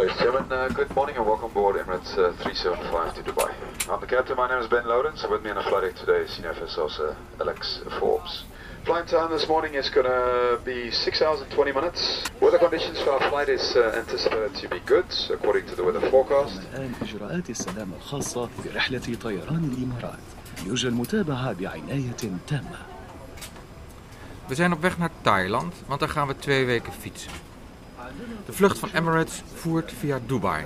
Ladies and gentlemen, uh, good morning and welcome aboard Emirates uh, 375 to Dubai. I'm the captain, my name is Ben Lawrence. With me on the flight today is Senior Officer Alex Forbes. Flight time this morning is going to be 6 hours and 20 minutes. Weather conditions for our flight is uh, anticipated to be good, according to the weather forecast. الآن إجراءات السلامة الخاصة برحلة طيران الإمارات يرجى المتابعة بعناية تامة We zijn op weg naar Thailand, want daar gaan we twee weken fietsen. De vlucht van Emirates voert via Dubai.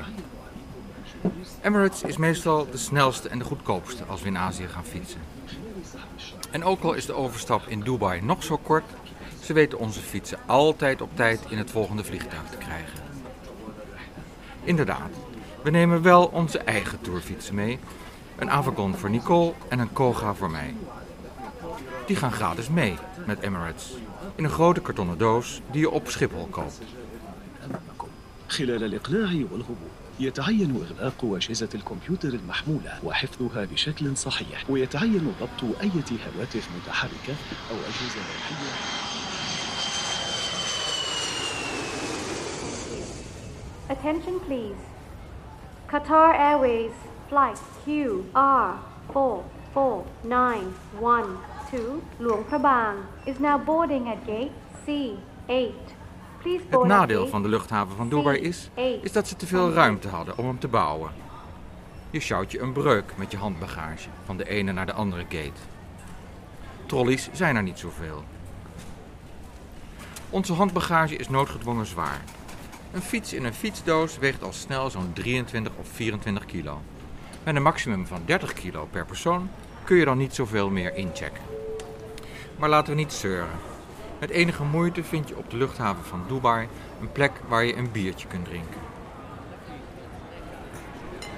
Emirates is meestal de snelste en de goedkoopste als we in Azië gaan fietsen. En ook al is de overstap in Dubai nog zo kort, ze weten onze fietsen altijd op tijd in het volgende vliegtuig te krijgen. Inderdaad, we nemen wel onze eigen tourfietsen mee. Een Avagon voor Nicole en een Koga voor mij. Die gaan gratis mee met Emirates. In een grote kartonnen doos die je op Schiphol koopt. خلال الإقلاع والهبوط يتعين إغلاق أجهزة الكمبيوتر المحمولة وحفظها بشكل صحيح ويتعين ضبط أي هواتف متحركة أو أجهزة لوحية Attention please. Qatar Airways Flight QR 44912 Luang Prabang is now boarding at gate C8. Het nadeel van de luchthaven van Dubai is, is dat ze te veel ruimte hadden om hem te bouwen. Je sjouwt je een breuk met je handbagage van de ene naar de andere gate. Trolleys zijn er niet zoveel. Onze handbagage is noodgedwongen zwaar. Een fiets in een fietsdoos weegt al snel zo'n 23 of 24 kilo. Met een maximum van 30 kilo per persoon kun je dan niet zoveel meer inchecken. Maar laten we niet zeuren. Met enige moeite vind je op de luchthaven van Dubai een plek waar je een biertje kunt drinken.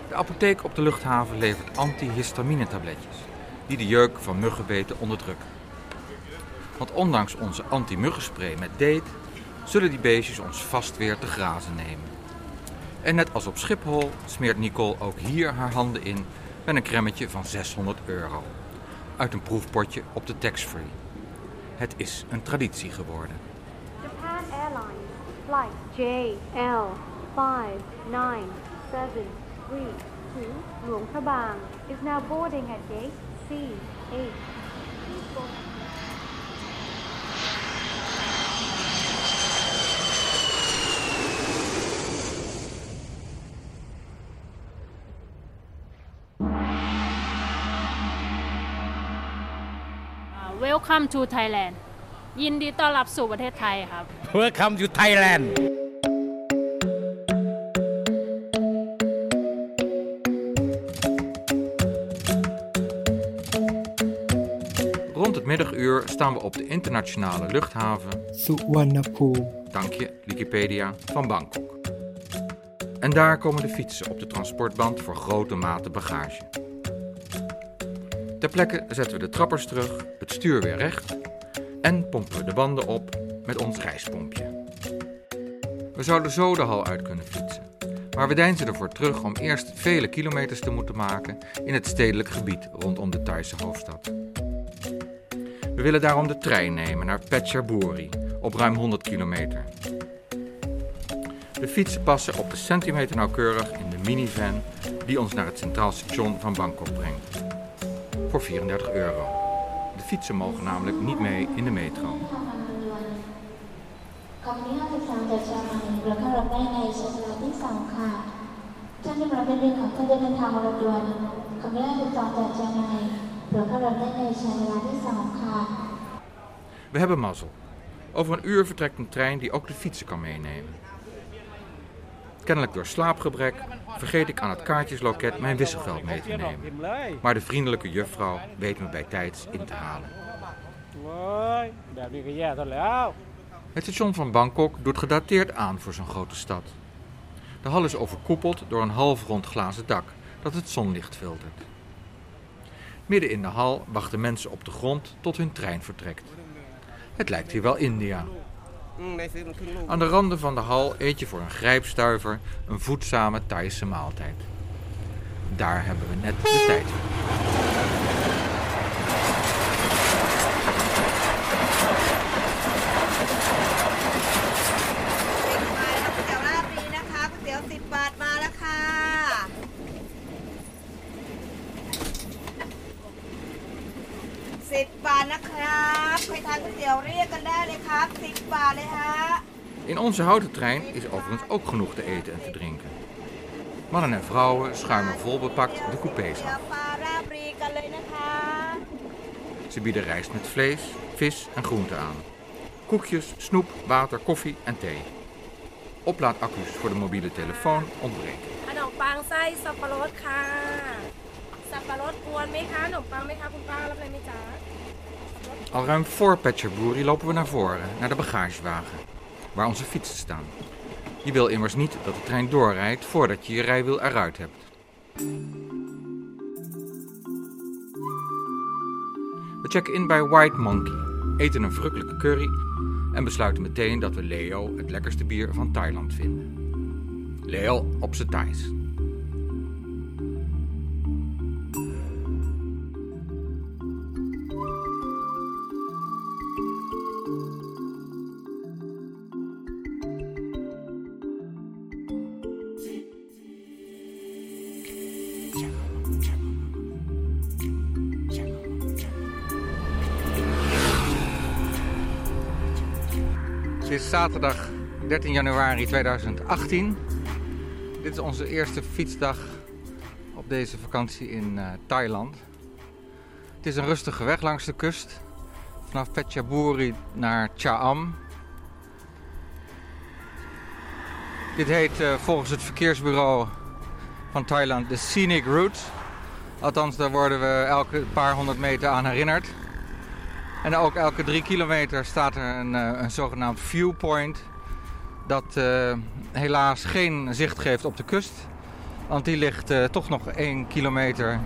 De apotheek op de luchthaven levert antihistamine-tabletjes die de jeuk van muggenbeten onderdrukken. Want ondanks onze anti-muggenspray met date zullen die beestjes ons vast weer te grazen nemen. En net als op Schiphol smeert Nicole ook hier haar handen in met een kremmetje van 600 euro. Uit een proefpotje op de tax-free. Het is een traditie geworden. Japan Airlines Flight JL 597332 Luang Prabang is now boarding at gate C8. Welcome to Thailand ยินดีต้อนรับสู่ประเทศไทยครับ Welcome to Thailand. Rond het middaguur staan we op de internationale luchthaven, สุวรรณภูมิ dank je Wikipedia, van Bangkok. En daar komen de fietsen op de transportband voor grote maten bagage. Plekke zetten we de trappers terug, het stuur weer recht en pompen we de banden op met ons reispompje. We zouden zo de hal uit kunnen fietsen, maar we deinzen ervoor terug om eerst vele kilometers te moeten maken in het stedelijk gebied rondom de Thaise hoofdstad. We willen daarom de trein nemen naar Phetchaburi op ruim 100 kilometer. De fietsen passen op de centimeter nauwkeurig in de minivan die ons naar het centraal station van Bangkok brengt voor 34 euro. De fietsen mogen namelijk niet mee in de metro. We hebben mazzel. Over een uur vertrekt een trein die ook de fietsen kan meenemen. Kennelijk door slaapgebrek vergeet ik aan het kaartjesloket mijn wisselgeld mee te nemen. Maar de vriendelijke juffrouw weet me bij tijds in te halen. Het station van Bangkok doet gedateerd aan voor zo'n grote stad. De hal is overkoepeld door een halfrond glazen dak dat het zonlicht filtert. Midden in de hal wachten mensen op de grond tot hun trein vertrekt. Het lijkt hier wel India, aan de randen van de hal eet je voor een grijpstuiver een voedzame Thaise maaltijd. Daar hebben we net de tijd voor. In onze houten trein is overigens ook genoeg te eten en te drinken. Mannen en vrouwen schuimen volbepakt de coupés af. Ze bieden rijst met vlees, vis en groenten aan. Koekjes, snoep, water, koffie en thee. Oplaadaccu's voor de mobiele telefoon ontbreken. Al ruim voor Petscherboeri lopen we naar voren, naar de bagagewagen, waar onze fietsen staan. Je wil immers niet dat de trein doorrijdt voordat je je rijwiel eruit hebt. We checken in bij White Monkey, eten een verrukkelijke curry en besluiten meteen dat we Leo het lekkerste bier van Thailand vinden. Leo op z'n Thais. Zaterdag 13 januari 2018. Dit is onze eerste fietsdag op deze vakantie in eh, Thailand. Het is een rustige weg langs de kust. Vanaf Phetchaburi naar Chaam. Dit heet eh, volgens het verkeersbureau van Thailand de Scenic Route. Althans, daar worden we elke paar honderd meter aan herinnerd. En ook elke drie kilometer staat er een, eh, een zogenaamd viewpoint. Dat eh, helaas geen zicht geeft op de kust. Want die ligt eh, toch nog één kilometer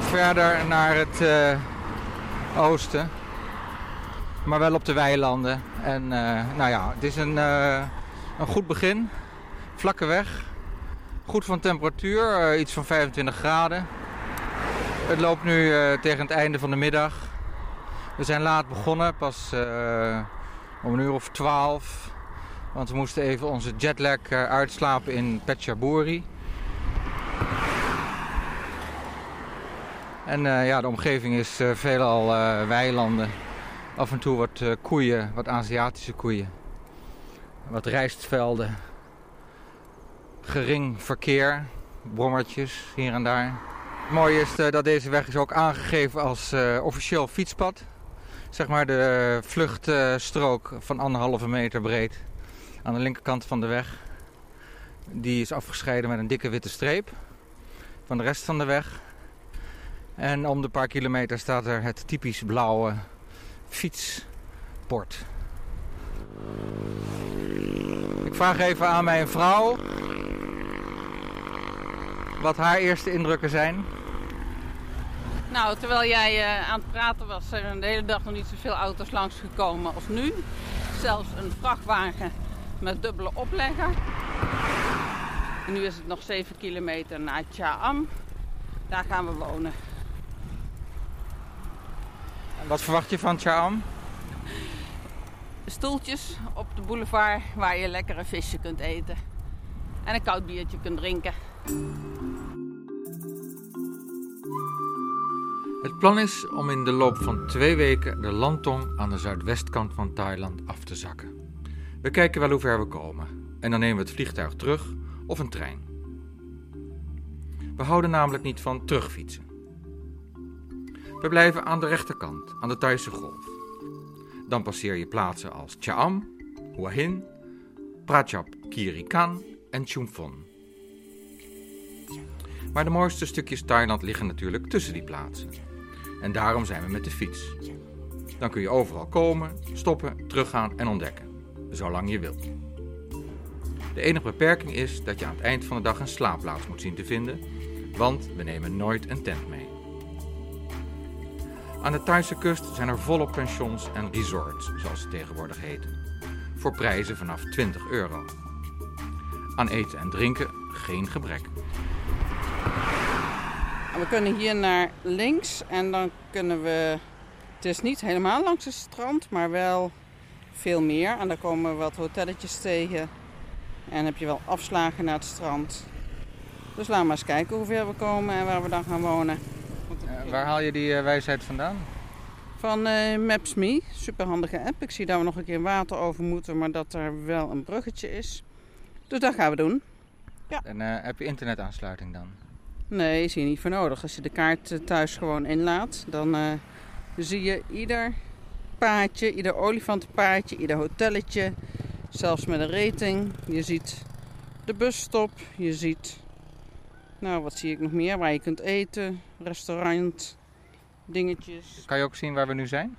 verder naar het oosten. Maar wel op de weilanden. En nou ja, het is een, een goed begin. Vlakke weg. Goed van temperatuur, iets van 25 graden. Het loopt nu tegen het einde van de middag. We zijn laat begonnen, pas eh, om een uur of twaalf. Want we moesten even onze jetlag eh, uitslapen in Phetchaburi. En eh, ja, de omgeving is veelal weilanden. Af en toe wat koeien, wat Aziatische koeien. Wat rijstvelden. Gering verkeer, brommertjes hier en daar. Het mooie is dat deze weg is ook aangegeven als officieel fietspad. Zeg maar de vluchtstrook van anderhalve meter breed aan de linkerkant van de weg. Die is afgescheiden met een dikke witte streep van de rest van de weg. En om de paar kilometer staat er het typisch blauwe fietsbord. Ik vraag even aan mijn vrouw wat haar eerste indrukken zijn. Nou, terwijl jij eh, aan het praten was, zijn er de hele dag nog niet zoveel auto's langsgekomen als nu. Zelfs een vrachtwagen met dubbele oplegger. En nu is het nog 7 kilometer naar Chaam. Daar gaan we wonen. Wat verwacht je van Chaam? Stoeltjes op de boulevard waar je lekker een visje kunt eten. En een koud biertje kunt drinken. Het plan is om in de loop van twee weken de landtong aan de zuidwestkant van Thailand af te zakken. We kijken wel hoe ver we komen en dan nemen we het vliegtuig terug of een trein. We houden namelijk niet van terugfietsen. We blijven aan de rechterkant, aan de Thaise golf. Dan passeer je plaatsen als Chaam, Hua Hin, Prachap Kirikan en Chumphon. Maar de mooiste stukjes Thailand liggen natuurlijk tussen die plaatsen. En daarom zijn we met de fiets. Dan kun je overal komen, stoppen, teruggaan en ontdekken. Zolang je wilt. De enige beperking is dat je aan het eind van de dag een slaapplaats moet zien te vinden, want we nemen nooit een tent mee. Aan de Thaise kust zijn er volop pensions en resorts, zoals ze tegenwoordig heten. Voor prijzen vanaf 20 euro. Aan eten en drinken geen gebrek. We kunnen hier naar links en dan kunnen we. Het is niet helemaal langs het strand, maar wel veel meer. En dan komen we wat hotelletjes tegen. En heb je wel afslagen naar het strand. Dus laten we maar eens kijken hoe ver we komen en waar we dan gaan wonen. Eh, waar haal je die eh, wijsheid vandaan? Van eh, Maps.me, superhandige app. Ik zie dat we nog een keer water over moeten, maar dat er wel een bruggetje is. Dus dat gaan we doen. En eh, heb je internetaansluiting dan? Nee, is hier niet voor nodig. Als je de kaart eh, thuis gewoon inlaat, dan eh, zie je ieder paadje, ieder olifantenpaadje, ieder hotelletje. Zelfs met een rating. Je ziet de busstop, je ziet... Nou, wat zie ik nog meer? Waar je kunt eten, restaurant, dingetjes. Kan je ook zien waar we nu zijn?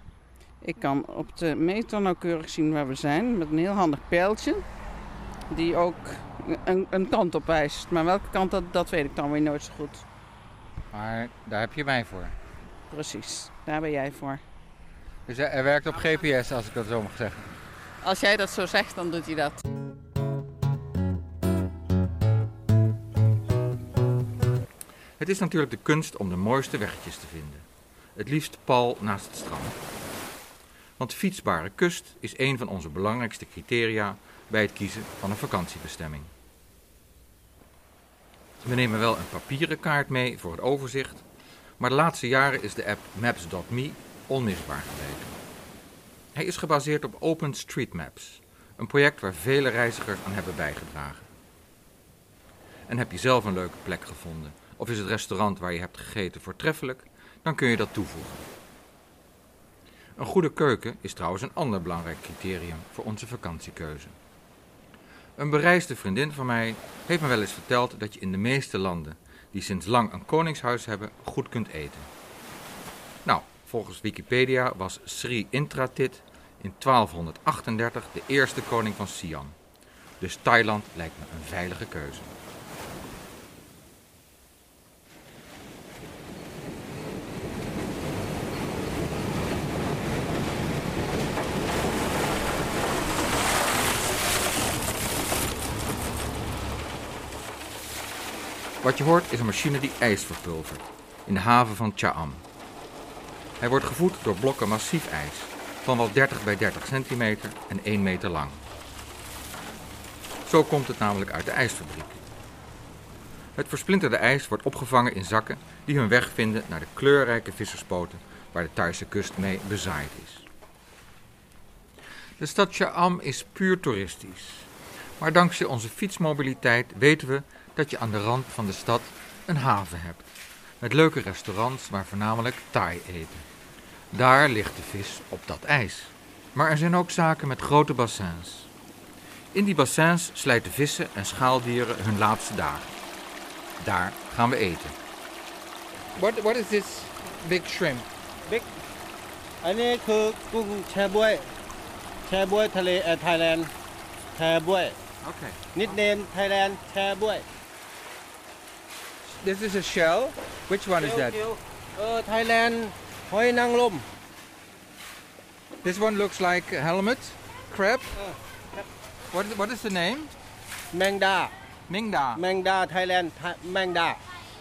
Ik kan op de meter nauwkeurig zien waar we zijn met een heel handig pijltje. Die ook een, een kant op wijst. Maar welke kant dat, dat weet ik dan weer nooit zo goed. Maar daar heb je mij voor. Precies, daar ben jij voor. Dus hij hij werkt op GPS, als ik dat zo mag zeggen. Als jij dat zo zegt, dan doet hij dat. Het is natuurlijk de kunst om de mooiste weggetjes te vinden. Het liefst pal naast het strand. Want fietsbare kust is een van onze belangrijkste criteria bij het kiezen van een vakantiebestemming. We nemen wel een papieren kaart mee voor het overzicht, maar de laatste jaren is de app Maps.me onmisbaar gebleken. Hij is gebaseerd op OpenStreetMaps, een project waar vele reizigers aan hebben bijgedragen. En heb je zelf een leuke plek gevonden, of is het restaurant waar je hebt gegeten voortreffelijk, dan kun je dat toevoegen. Een goede keuken is trouwens een ander belangrijk criterium voor onze vakantiekeuze. Een bereisde vriendin van mij heeft me wel eens verteld dat je in de meeste landen die sinds lang een koningshuis hebben, goed kunt eten. Nou, volgens Wikipedia was Sri Intratit in 1238 de eerste koning van Siam. Dus Thailand lijkt me een veilige keuze. Wat je hoort is een machine die ijs verpulvert in de haven van Chaam. Hij wordt gevoed door blokken massief ijs van wel 30 bij 30 centimeter en 1 meter lang. Zo komt het namelijk uit de ijsfabriek. Het versplinterde ijs wordt opgevangen in zakken die hun weg vinden naar de kleurrijke visserspoten waar de Thaise kust mee bezaaid is. De stad Chaam is puur toeristisch. Maar dankzij onze fietsmobiliteit weten we dat je aan de rand van de stad een haven hebt. Met leuke restaurants waar voornamelijk Thai eten. Daar ligt de vis op dat ijs. Maar er zijn ook zaken met grote bassins. In die bassins slijten vissen en schaaldieren hun laatste dagen. Daar gaan we eten. What, what is this big shrimp? อันนี้คือกุ้งแชบวย แชบวยทะเลแอร์ไทยแลนด์แชบวย Okay. นิดเนมไทยแลนด์แชบวย This is a shell. Which one is that? Uh, Thailand Hoi Nang Lom. This one looks like a helmet, crab. Uh. What, is, what is the name? Mengda. Mengda. Mengda, Thailand. Tha Mengda.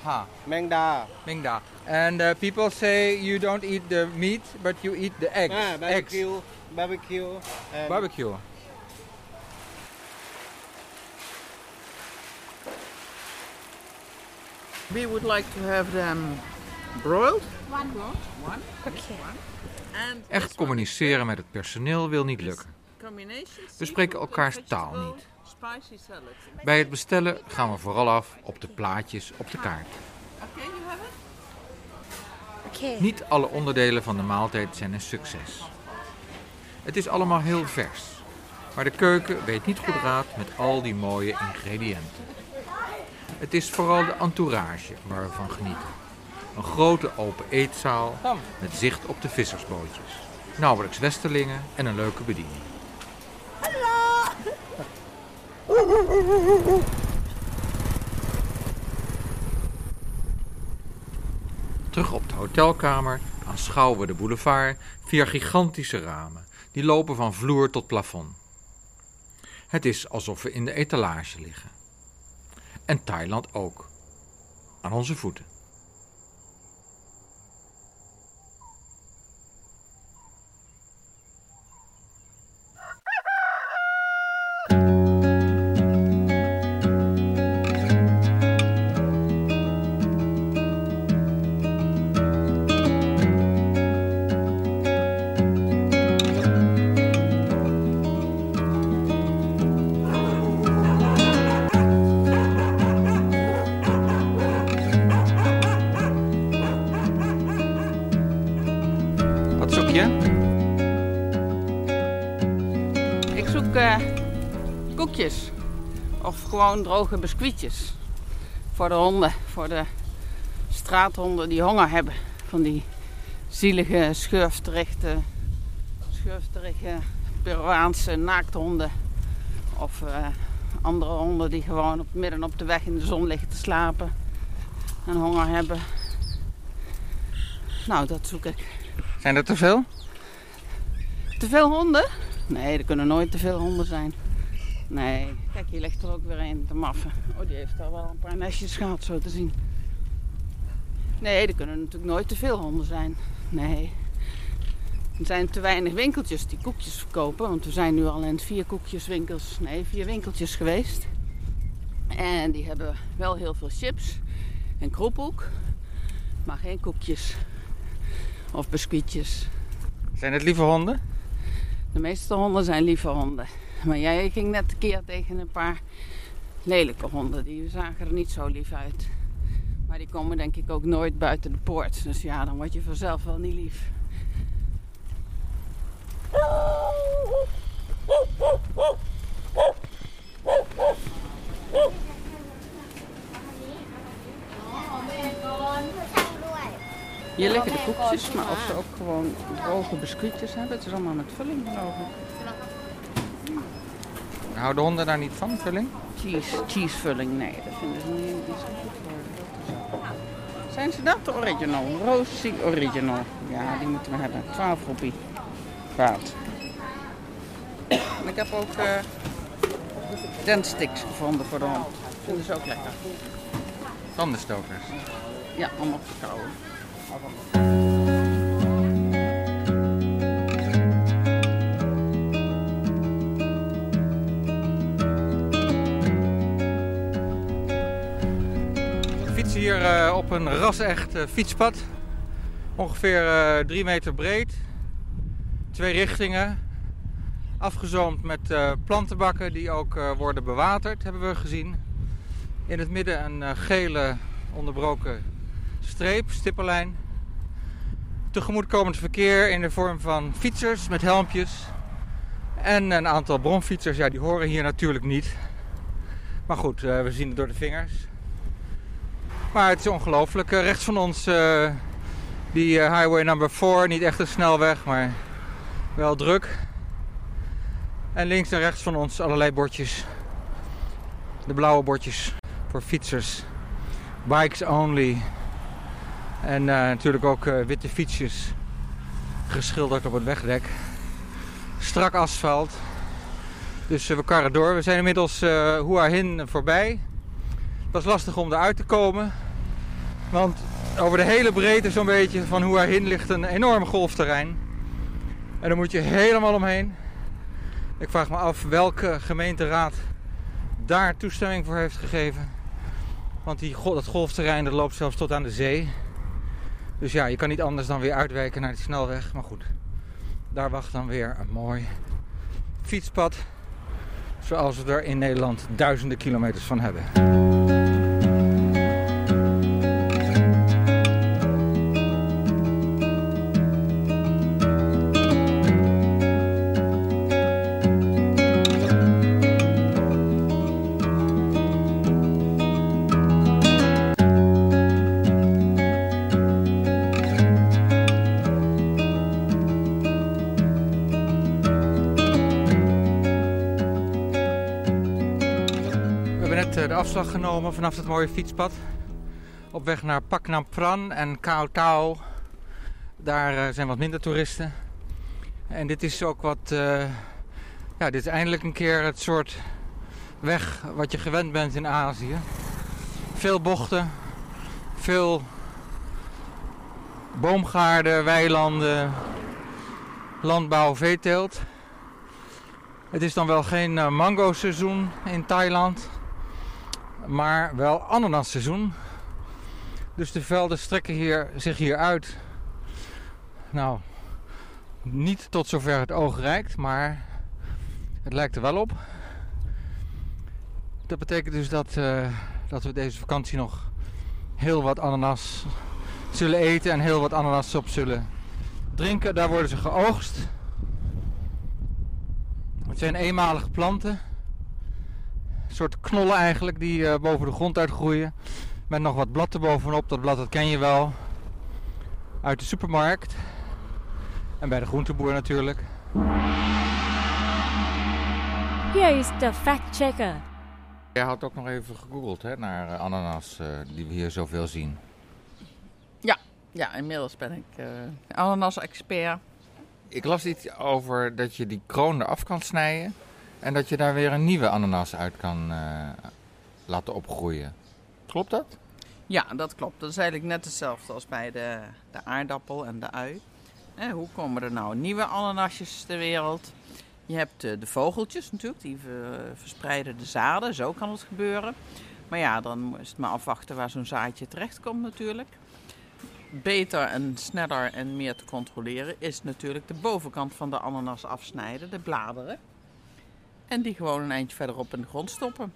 Huh. Mengda. Mengda. And uh, people say you don't eat the meat, but you eat the eggs. Ah, barbecue, eggs. barbecue. Barbecue. We would like to have them broiled. One. One. Okay. Echt communiceren met het personeel wil niet lukken. We spreken elkaars taal niet. Bij het bestellen gaan we vooral af op de plaatjes op de kaart. Niet alle onderdelen van de maaltijd zijn een succes. Het is allemaal heel vers. Maar de keuken weet niet goed raad met al die mooie ingrediënten. Het is vooral de entourage waar we van genieten. Een grote open eetzaal met zicht op de vissersbootjes. Nauwelijks westerlingen en een leuke bediening. Terug op de hotelkamer aanschouwen we de boulevard via gigantische ramen. Die lopen van vloer tot plafond. Het is alsof we in de etalage liggen. En Thailand ook. Aan onze voeten. Gewoon droge biscuitjes. Voor de honden. Voor de straathonden die honger hebben. Van die zielige, schurfterichte, schurfterige Peruaanse naakthonden. Of eh, andere honden die gewoon op, midden op de weg in de zon liggen te slapen. En honger hebben. Nou, dat zoek ik. Zijn er te veel? Te veel honden? Nee, er kunnen nooit te veel honden zijn. Nee, kijk, hier ligt er ook weer een te maffen. Oh, die heeft al wel een paar nestjes gehad, zo te zien. Nee, er kunnen natuurlijk nooit te veel honden zijn. Nee. Er zijn te weinig winkeltjes die koekjes verkopen. Want we zijn nu al in vier koekjeswinkels, nee, vier winkeltjes geweest. En die hebben wel heel veel chips en kroephoek. Maar geen koekjes of biscuitjes. Zijn het lieve honden? De meeste honden zijn lieve honden. Maar jij ging net keer tegen een paar lelijke honden. Die zagen er niet zo lief uit. Maar die komen denk ik ook nooit buiten de poort. Dus ja, dan word je vanzelf wel niet lief. Hier liggen de koekjes, maar of ze ook gewoon droge biscuitjes hebben. Het is allemaal met vulling geloof. Houden honden daar niet van, vulling? Cheese, cheesevulling, nee, dat vinden ze niet, goed. Zijn ze dat? De original. Roasty original. Ja, die moeten we hebben. 12 roepie. En ik heb ook uh, dentsticks gevonden voor de hond. Vinden ze ook lekker. Tandenstokers? Ja, om op te kauwen. We fietsen hier uh, op een ras-echt uh, fietspad. Ongeveer uh, drie meter breed. Twee richtingen. Afgezoomd met plantenbakken die ook worden bewaterd, hebben we gezien. In het midden een gele onderbroken streep, stippenlijn. Tegemoetkomend verkeer in de vorm van fietsers met helmpjes. En een aantal bronfietsers, ja die horen hier natuurlijk niet. Maar goed, we zien het door de vingers. Maar het is ongelooflijk. Uh, rechts van ons uh, die highway number 4, niet echt een snelweg, maar wel druk. En links en rechts van ons allerlei bordjes. De blauwe bordjes voor fietsers. Bikes only. En natuurlijk ook witte fietsjes geschilderd op het wegdek. Strak asfalt. Dus we karren door. We zijn inmiddels Hua Hin voorbij. Was lastig om eruit te komen. Want over de hele breedte zo'n beetje van Hua Hin ligt een enorm golfterrein. En daar moet je helemaal omheen. Ik vraag me af welke gemeenteraad daar toestemming voor heeft gegeven. Want die, dat golfterrein dat loopt zelfs tot aan de zee. Dus ja, je kan niet anders dan weer uitwijken naar de snelweg. Maar goed, daar wacht dan weer een mooi fietspad. Zoals we er in Nederland duizenden kilometers van hebben. Genomen vanaf het mooie fietspad. Op weg naar Pak Nam Pran en Kao Tao. Daar zijn wat minder toeristen. En dit is ook wat. Uh, ja, dit is eindelijk een keer het soort weg wat je gewend bent in Azië. Veel bochten, veel boomgaarden, weilanden, landbouw, veeteelt. Het is dan wel geen uh, mango seizoen in Thailand maar wel ananasseizoen. Dus de velden strekken hier, zich hier uit. Nou, niet tot zover het oog reikt, maar het lijkt er wel op. Dat betekent dus dat, uh, dat we deze vakantie nog heel wat ananas zullen eten en heel wat ananas op zullen Drinken, daar worden ze geoogst. Het zijn eenmalige planten. Een soort knollen eigenlijk die eh, boven de grond uitgroeien. Met nog wat blad erbovenop. Dat blad dat ken je wel. Uit de supermarkt. En bij de groenteboer natuurlijk. Here is the fact checker. Jij had ook nog even gegoogeld hè, naar eh, ananas eh, die we hier zoveel zien. Ja, ja inmiddels ben ik eh ananas-expert. Ik las iets over dat je die kroon eraf kan snijden. En dat je daar weer een nieuwe ananas uit kan eh, laten opgroeien. Klopt dat? Ja, dat klopt. Dat is eigenlijk net hetzelfde als bij de, de aardappel en de ui. Hè, hoe komen er nou nieuwe ananasjes ter wereld? Je hebt eh, de vogeltjes natuurlijk, die ver- verspreiden de zaden. Zo kan het gebeuren. Maar ja, dan is het maar afwachten waar zo'n zaadje terechtkomt natuurlijk. Beter en sneller en meer te controleren is natuurlijk de bovenkant van de ananas afsnijden, de bladeren. En die gewoon een eindje verderop in de grond stoppen.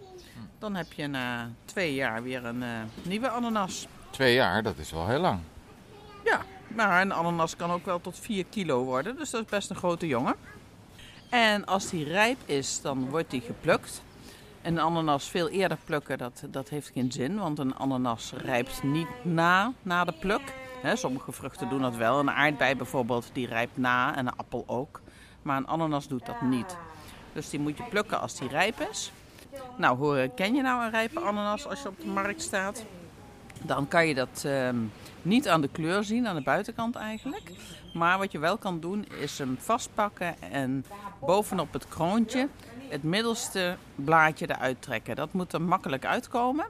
Dan heb je na twee jaar weer een eh, nieuwe ananas. Twee jaar, dat is wel heel lang. Ja, maar een ananas kan ook wel tot 4 kilo worden, dus dat is best een grote jongen. En als die rijp is, dan wordt die geplukt. Een ananas veel eerder plukken, dat, dat heeft geen zin, want een ananas rijpt niet na, na de pluk. Hè, sommige vruchten doen dat wel. Een aardbei bijvoorbeeld, die rijpt na en een appel ook. Maar een ananas doet dat niet. Dus die moet je plukken als die rijp is. Nou, hoe herken je nou een rijpe ananas als je op de markt staat? Dan kan je dat ehm, niet aan de kleur zien, aan de buitenkant eigenlijk. Maar wat je wel kan doen, is hem vastpakken en bovenop het kroontje het middelste blaadje eruit trekken. Dat moet er makkelijk uitkomen.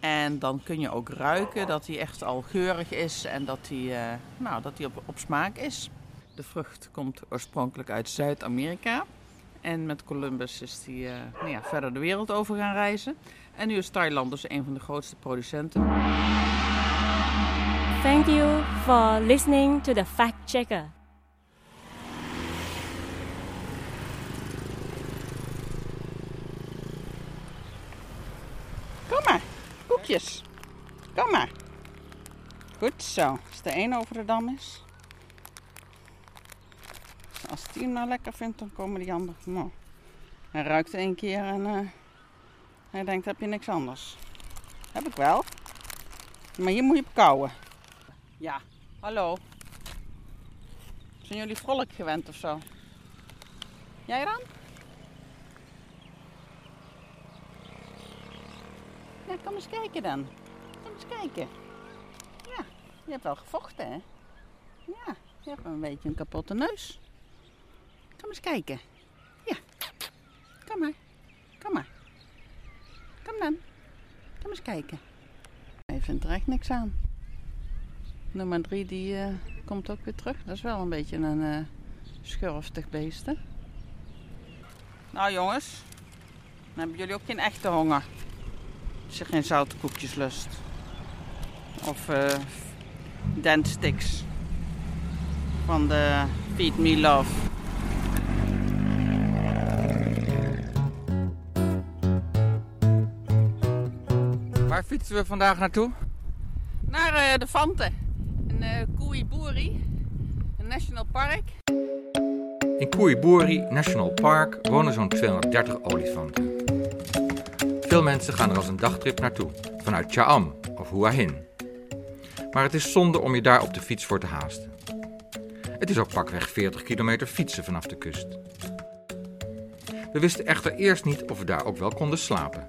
En dan kun je ook ruiken dat hij echt al geurig is en dat hij, eh, nou, dat hij op smaak is. De vrucht komt oorspronkelijk uit Zuid-Amerika. En met Columbus is hij eh, nou ja, verder de wereld over gaan reizen. En nu is Thailand dus een van de grootste producenten. Thank you for listening to the fact checker. Kom maar, koekjes. Kom maar. Goed zo. Als de een over de dam is. Als die nou lekker vindt, dan komen die anderen. Nou, hij ruikt één keer en eh, hij denkt, heb je niks anders? Heb ik wel. Maar hier moet je op. Ja, hallo. Zijn jullie vrolijk gewend of zo? Jij dan? Ja, kom eens kijken dan. Kom eens kijken. Ja, je hebt wel gevochten, hè? Ja, je hebt een beetje een kapotte neus. Kom eens kijken. Ja. Kom maar. Kom maar. Kom dan. Kom eens kijken. Hij vindt er echt niks aan. Nummer drie die eh, komt ook weer terug. Dat is wel een beetje een eh schurftig beest, hè? Nou jongens, dan hebben jullie ook geen echte honger. Als je geen zoute koekjes lust. Of eh dentsticks. Van de Feed Me Love. Waar fietsen we vandaag naartoe? Naar eh, de Fanten. In uh, Koeiburi. Een national park. In Koeiburi National Park wonen zo'n 230 olifanten. Veel mensen gaan er als een dagtrip naartoe, vanuit Cha'am of Hua Hin. Maar het is zonde om je daar op de fiets voor te haasten. Het is ook pakweg 40 kilometer fietsen vanaf de kust. We wisten echter eerst niet of we daar ook wel konden slapen.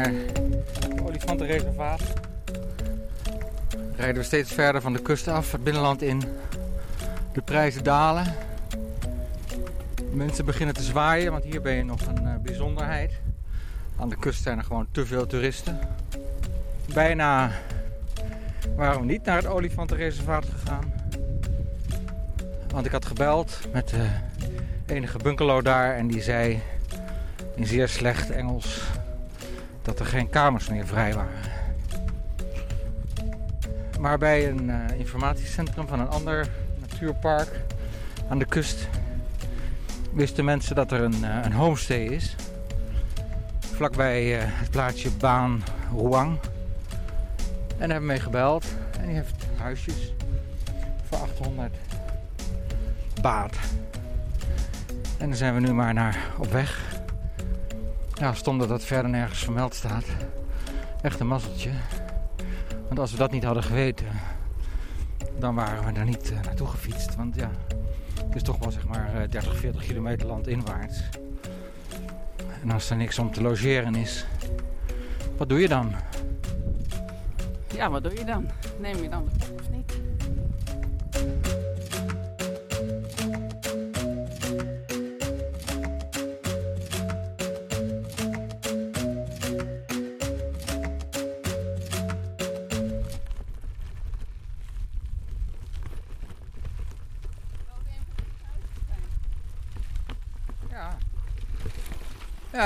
Naar het olifantenreservaat rijden we steeds verder van de kust af, het binnenland in. De prijzen dalen. Mensen beginnen te zwaaien, want hier ben je nog een uh, bijzonderheid. Aan de kust zijn er gewoon te veel toeristen. Bijna waren we niet naar het olifantenreservaat gegaan. Want ik had gebeld met de enige bungalow daar en die zei in zeer slecht Engels dat er geen kamers meer vrij waren. Maar bij een uh, informatiecentrum van een ander natuurpark aan de kust wisten mensen dat er een, uh, een homestay is vlakbij eh, het plaatsje Baan Ruang. En hebben mee gebeld. En die heeft huisjes voor 800 baat. En dan zijn we nu maar naar op weg. Ja, stond dat verder nergens vermeld staat. Echt een mazzeltje. Want als we dat niet hadden geweten, dan waren we er niet eh, naartoe gefietst. Want ja, het is toch wel zeg maar eh, 30, 40 kilometer landinwaarts. En als er niks om te logeren is, wat doe je dan? Ja, wat doe je dan? Neem je dan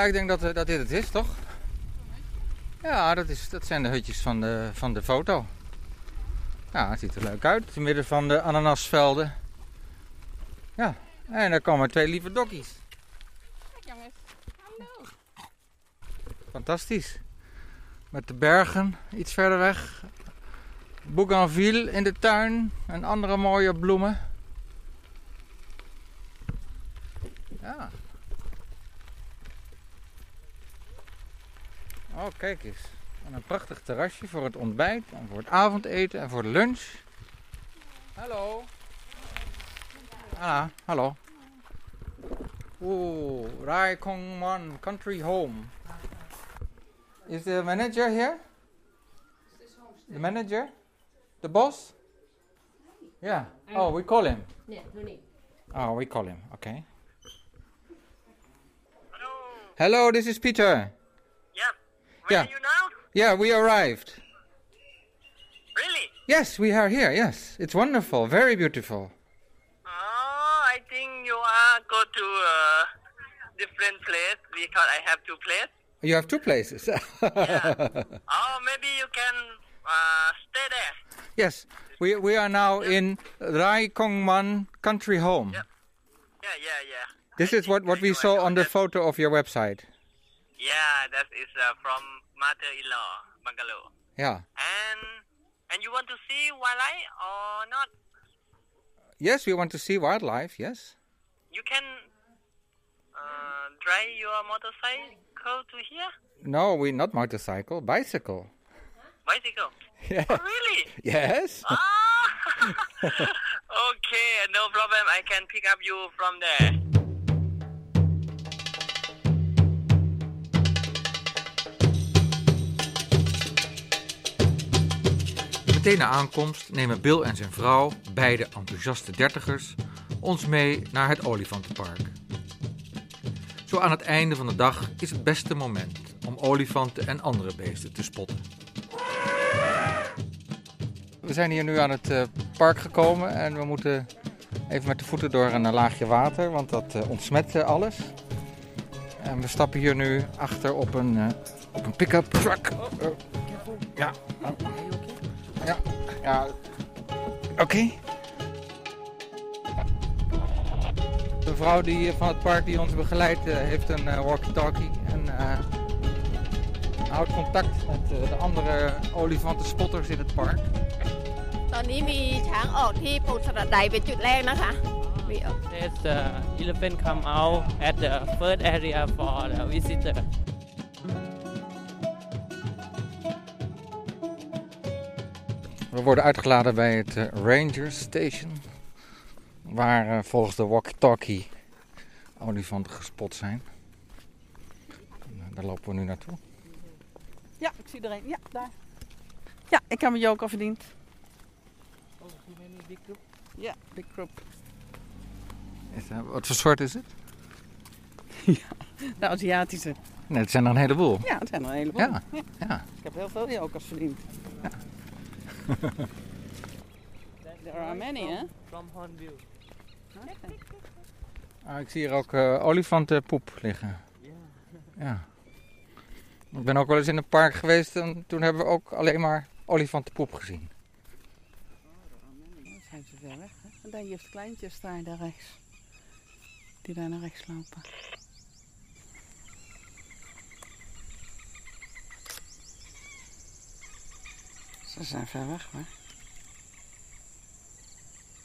Ja, ik denk dat, eh, dat dit het is, toch? Ja, dat, is, dat zijn de hutjes van de, van de foto. Ja, het ziet er leuk uit. Te midden van de ananasvelden. Ja, en daar komen twee lieve dokkies. Kijk jongens, hallo. Fantastisch. Met de bergen iets verder weg. Bougainville in de tuin en andere mooie bloemen. Ja. Oh, kijk eens. En een prachtig terrasje voor het ontbijt en voor het avondeten en voor de lunch. Hallo. Ah, hallo. Oeh, Rai Kong Man Country Home. Is the manager here? The manager? The boss? Yeah. Oh, we call him. Yeah, no need. Oh, we call him. Okay. Hello, this is Peter. Yeah. Yeah. Yeah, we arrived. Really? Yes, we are here. Yes, it's wonderful. Very beautiful. Oh, I think you are go to a different place because I have two places. You have two places. Oh, maybe you can uh, stay there. yes, we we are now in Rai Kongman Country Home. Yeah, yeah, yeah. This is what, what we saw on the photo of your website. Yeah, that is uh, from mother-in-law, Bangalore. Yeah. And and you want to see wildlife or not? Yes, we want to see wildlife. Yes. You can uh, drive your motorcycle to here. No, we not motorcycle, bicycle. Bicycle. Yeah. Oh, really? Yes. Ah. okay, no problem. I can pick up you from there. Meteen na aankomst nemen Bill en zijn vrouw, beide enthousiaste dertigers, ons mee naar het olifantenpark. Zo aan het einde van de dag is het beste moment om olifanten en andere beesten te spotten. We zijn hier nu aan het eh, park gekomen en we moeten even met de voeten door een laagje water, want dat eh, ontsmet eh, alles. En we stappen hier nu achter op een, op een pick-up truck. Oh, ja. Ja, ja. Oké. De vrouw die, van het park die ons begeleidt eh, heeft een eh, walkie-talkie en eh, houdt contact met eh, de andere olifantenspotters in het park. ตอนนี้มีช้างออกที่ปูสระใดเป็นจุดแรกนะคะมีออก There's uh, elephant come out at the first area for the visitor. We worden uitgeladen bij het eh, Ranger Station, waar eh, volgens de walkie-talkie olifanten gespot zijn. Eh, daar lopen we nu naartoe. Ja, ik zie er een. Ja, daar. Ja, ik heb mijn joker verdiend. Ja, big group. Is, wat voor soort is het? De Aziatische. Nee, het zijn er een heleboel. Ja, het zijn er een heleboel. Ja, ja. Ik heb heel veel jokers verdiend. There are many, hè? From Hornbill. Ah, ik zie hier ook eh, olifantenpoep liggen. Ja. Ik ben ook wel eens in een park geweest en toen hebben we ook alleen maar olifantenpoep gezien. Dan zijn ze ver weg, hè? En daar heeft kleintjes daar, daar rechts. Die daar naar rechts lopen. Ze zijn ver weg hoor.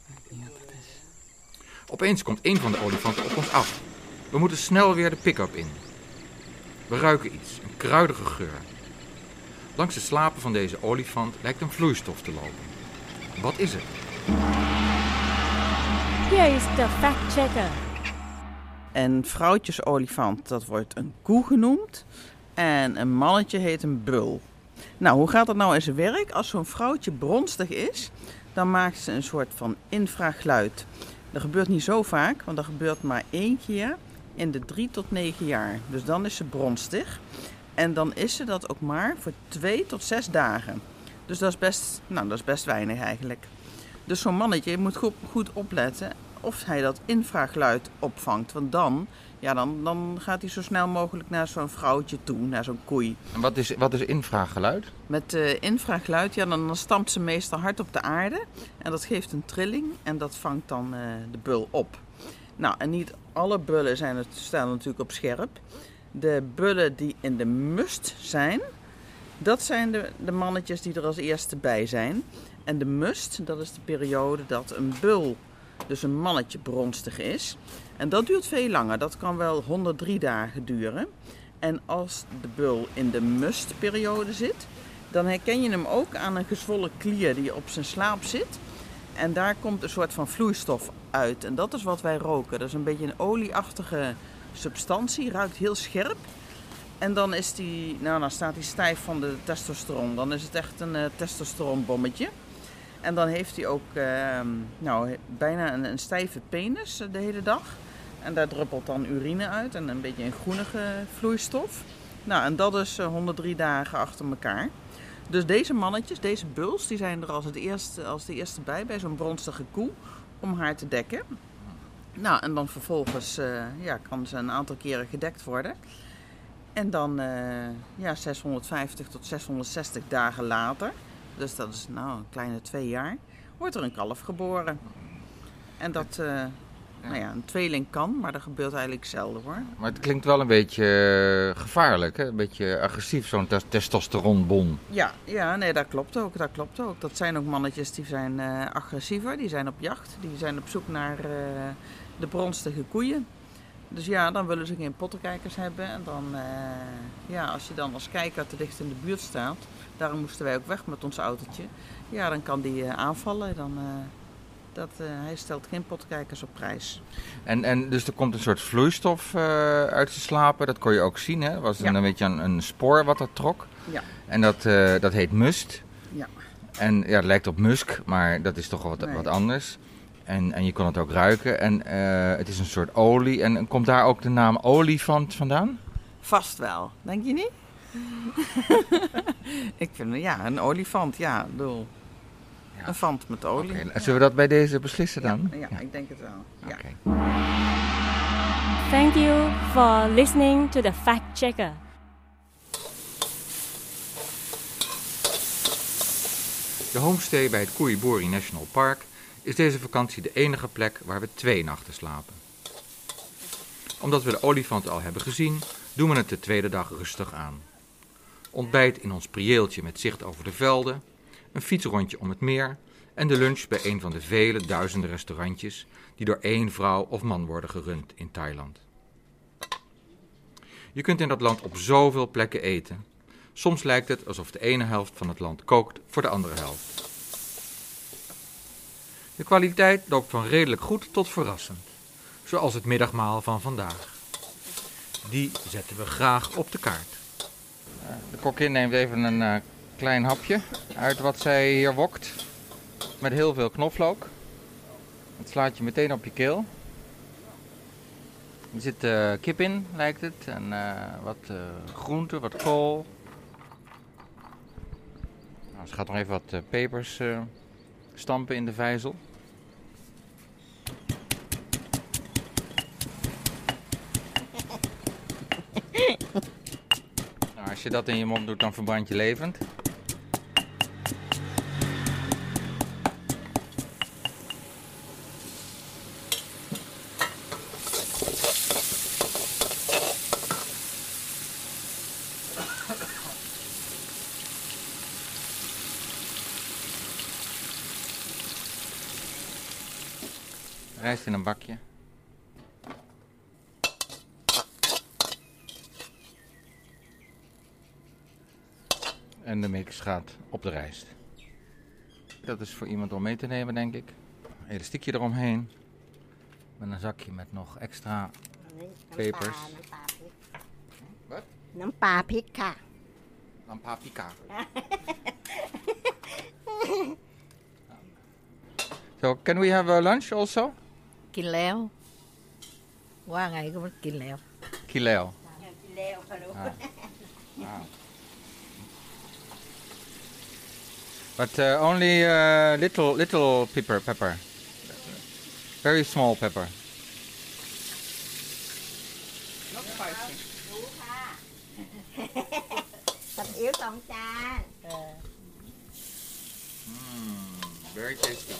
Ik weet niet wat het is. Opeens komt een van de olifanten op ons af. We moeten snel weer de pick-up in. We ruiken iets, een kruidige geur. Langs de slapen van deze olifant lijkt een vloeistof te lopen. Wat is het? Here is the fact checker. Een vrouwtjesolifant, dat wordt een koe genoemd. En een mannetje heet een bul. Nou, hoe gaat dat nou in zijn werk? Als zo'n vrouwtje bronstig is, dan maakt ze een soort van infrageluid. Dat gebeurt niet zo vaak, want dat gebeurt maar één keer in de drie tot negen jaar. Dus dan is ze bronstig. En dan is ze dat ook maar voor twee tot zes dagen. Dus dat is best, nou, dat is best weinig eigenlijk. Dus zo'n mannetje moet goed, goed opletten of hij dat infrageluid opvangt. Want dan, ja, dan, dan gaat hij zo snel mogelijk naar zo'n vrouwtje toe, naar zo'n koei. En wat is, wat is infrageluid? Met eh infrageluid, ja, dan, dan stampt ze meestal hard op de aarde. En dat geeft een trilling en dat vangt dan eh, de bul op. Nou, en niet alle bullen zijn het, staan natuurlijk op scherp. De bullen die in de must zijn, dat zijn de, de mannetjes die er als eerste bij zijn. En de must, dat is de periode dat een bul, dus een mannetje, bronstig is. En dat duurt veel langer. Dat kan wel 103 dagen duren. En als de bul in de mustperiode zit, dan herken je hem ook aan een gezwollen klier die op zijn slaap zit. En daar komt een soort van vloeistof uit. En dat is wat wij roken. Dat is een beetje een olieachtige substantie, ruikt heel scherp. En dan, is die, nou, dan staat hij stijf van de testosteron. Dan is het echt een uh, testosteronbommetje. En dan heeft hij ook uh, nou, bijna een, een, stijve penis de hele dag. En daar druppelt dan urine uit en een beetje een groenige vloeistof. Nou, en dat is uh, 103 dagen achter elkaar. Dus deze mannetjes, deze buls, die zijn er als, het eerste, als de eerste bij, bij zo'n bronstige koe, om haar te dekken. Nou, en dan vervolgens uh, ja, kan ze een aantal keren gedekt worden. En dan uh, ja, 650 tot 660 dagen later, dus dat is nou een kleine twee jaar, wordt er een kalf geboren. En dat. Nou ja, een tweeling kan, maar dat gebeurt eigenlijk zelden hoor. Maar het klinkt wel een beetje uh, gevaarlijk, hè? een beetje agressief, zo'n te testosteronbon. Ja, ja, nee, dat klopt ook, dat klopt ook. Dat zijn ook mannetjes die zijn uh, agressiever, die zijn op jacht, die zijn op zoek naar de bronstige koeien. Dus ja, dan willen ze geen pottenkijkers hebben. En dan, uh, ja, als je dan als kijker te dicht in de buurt staat, daarom moesten wij ook weg met ons autootje. Ja, dan kan die aanvallen. Dan, uh, dat, hij stelt geen pottenkijkers op prijs. En, en dus er komt een soort vloeistof uit te slapen. Dat kon je ook zien, hè? Was ja. een beetje een, een, spoor wat er trok. Ja. En dat, dat heet must. Ja. En ja, het lijkt op musk, maar dat is toch wat, Nee. wat anders. En, en je kon het ook ruiken. En uh, het is een soort olie. En komt daar ook de naam olifant vandaan? Vast wel, denk je niet? ik vind, ja, een olifant, ja, bedoel. Ja. Een vant met olie. Okay. Zullen we dat bij deze beslissen dan? Ja, ja, ik denk het wel. Ja. Okay. Thank you for listening to the Fact Checker. De homestay bij het Koeibori National Park is deze vakantie de enige plek waar we twee nachten slapen. Omdat we de olifant al hebben gezien, doen we het de tweede dag rustig aan. Ontbijt in ons prieeltje met zicht over de velden, een fietsrondje om het meer en de lunch bij een van de vele duizenden restaurantjes die door één vrouw of man worden gerund in Thailand. Je kunt in dat land op zoveel plekken eten. Soms lijkt het alsof de ene helft van het land kookt voor de andere helft. De kwaliteit loopt van redelijk goed tot verrassend, zoals het middagmaal van vandaag. Die zetten we graag op de kaart. De kokkin neemt even een uh, klein hapje uit wat zij hier wokt. Met heel veel knoflook. Het slaat je meteen op je keel. Er zit uh, kip in, lijkt het. En uh, wat groenten, wat kool. Nou, ze gaat nog even wat pepers stampen in de vijzel. nou, als je dat in je mond doet, dan verbrand je levend. Rijst in een bakje. En de mix gaat op de rijst. Dat is voor iemand om mee te nemen, denk ik. Een elastiekje eromheen. Met een zakje met nog extra pepers. Wat? Nam pika. Nam pika. So, can we have a lunch also? กินแล้ว ว่าไงก็มันกินแล้ว Kileo. กินแล้วค่ะลูก Ah. But uh, only uh, little little pepper pepper. Very small pepper. Not spicy. รู้ค่ะ ตับอิ๋วสองจาน Very tasty.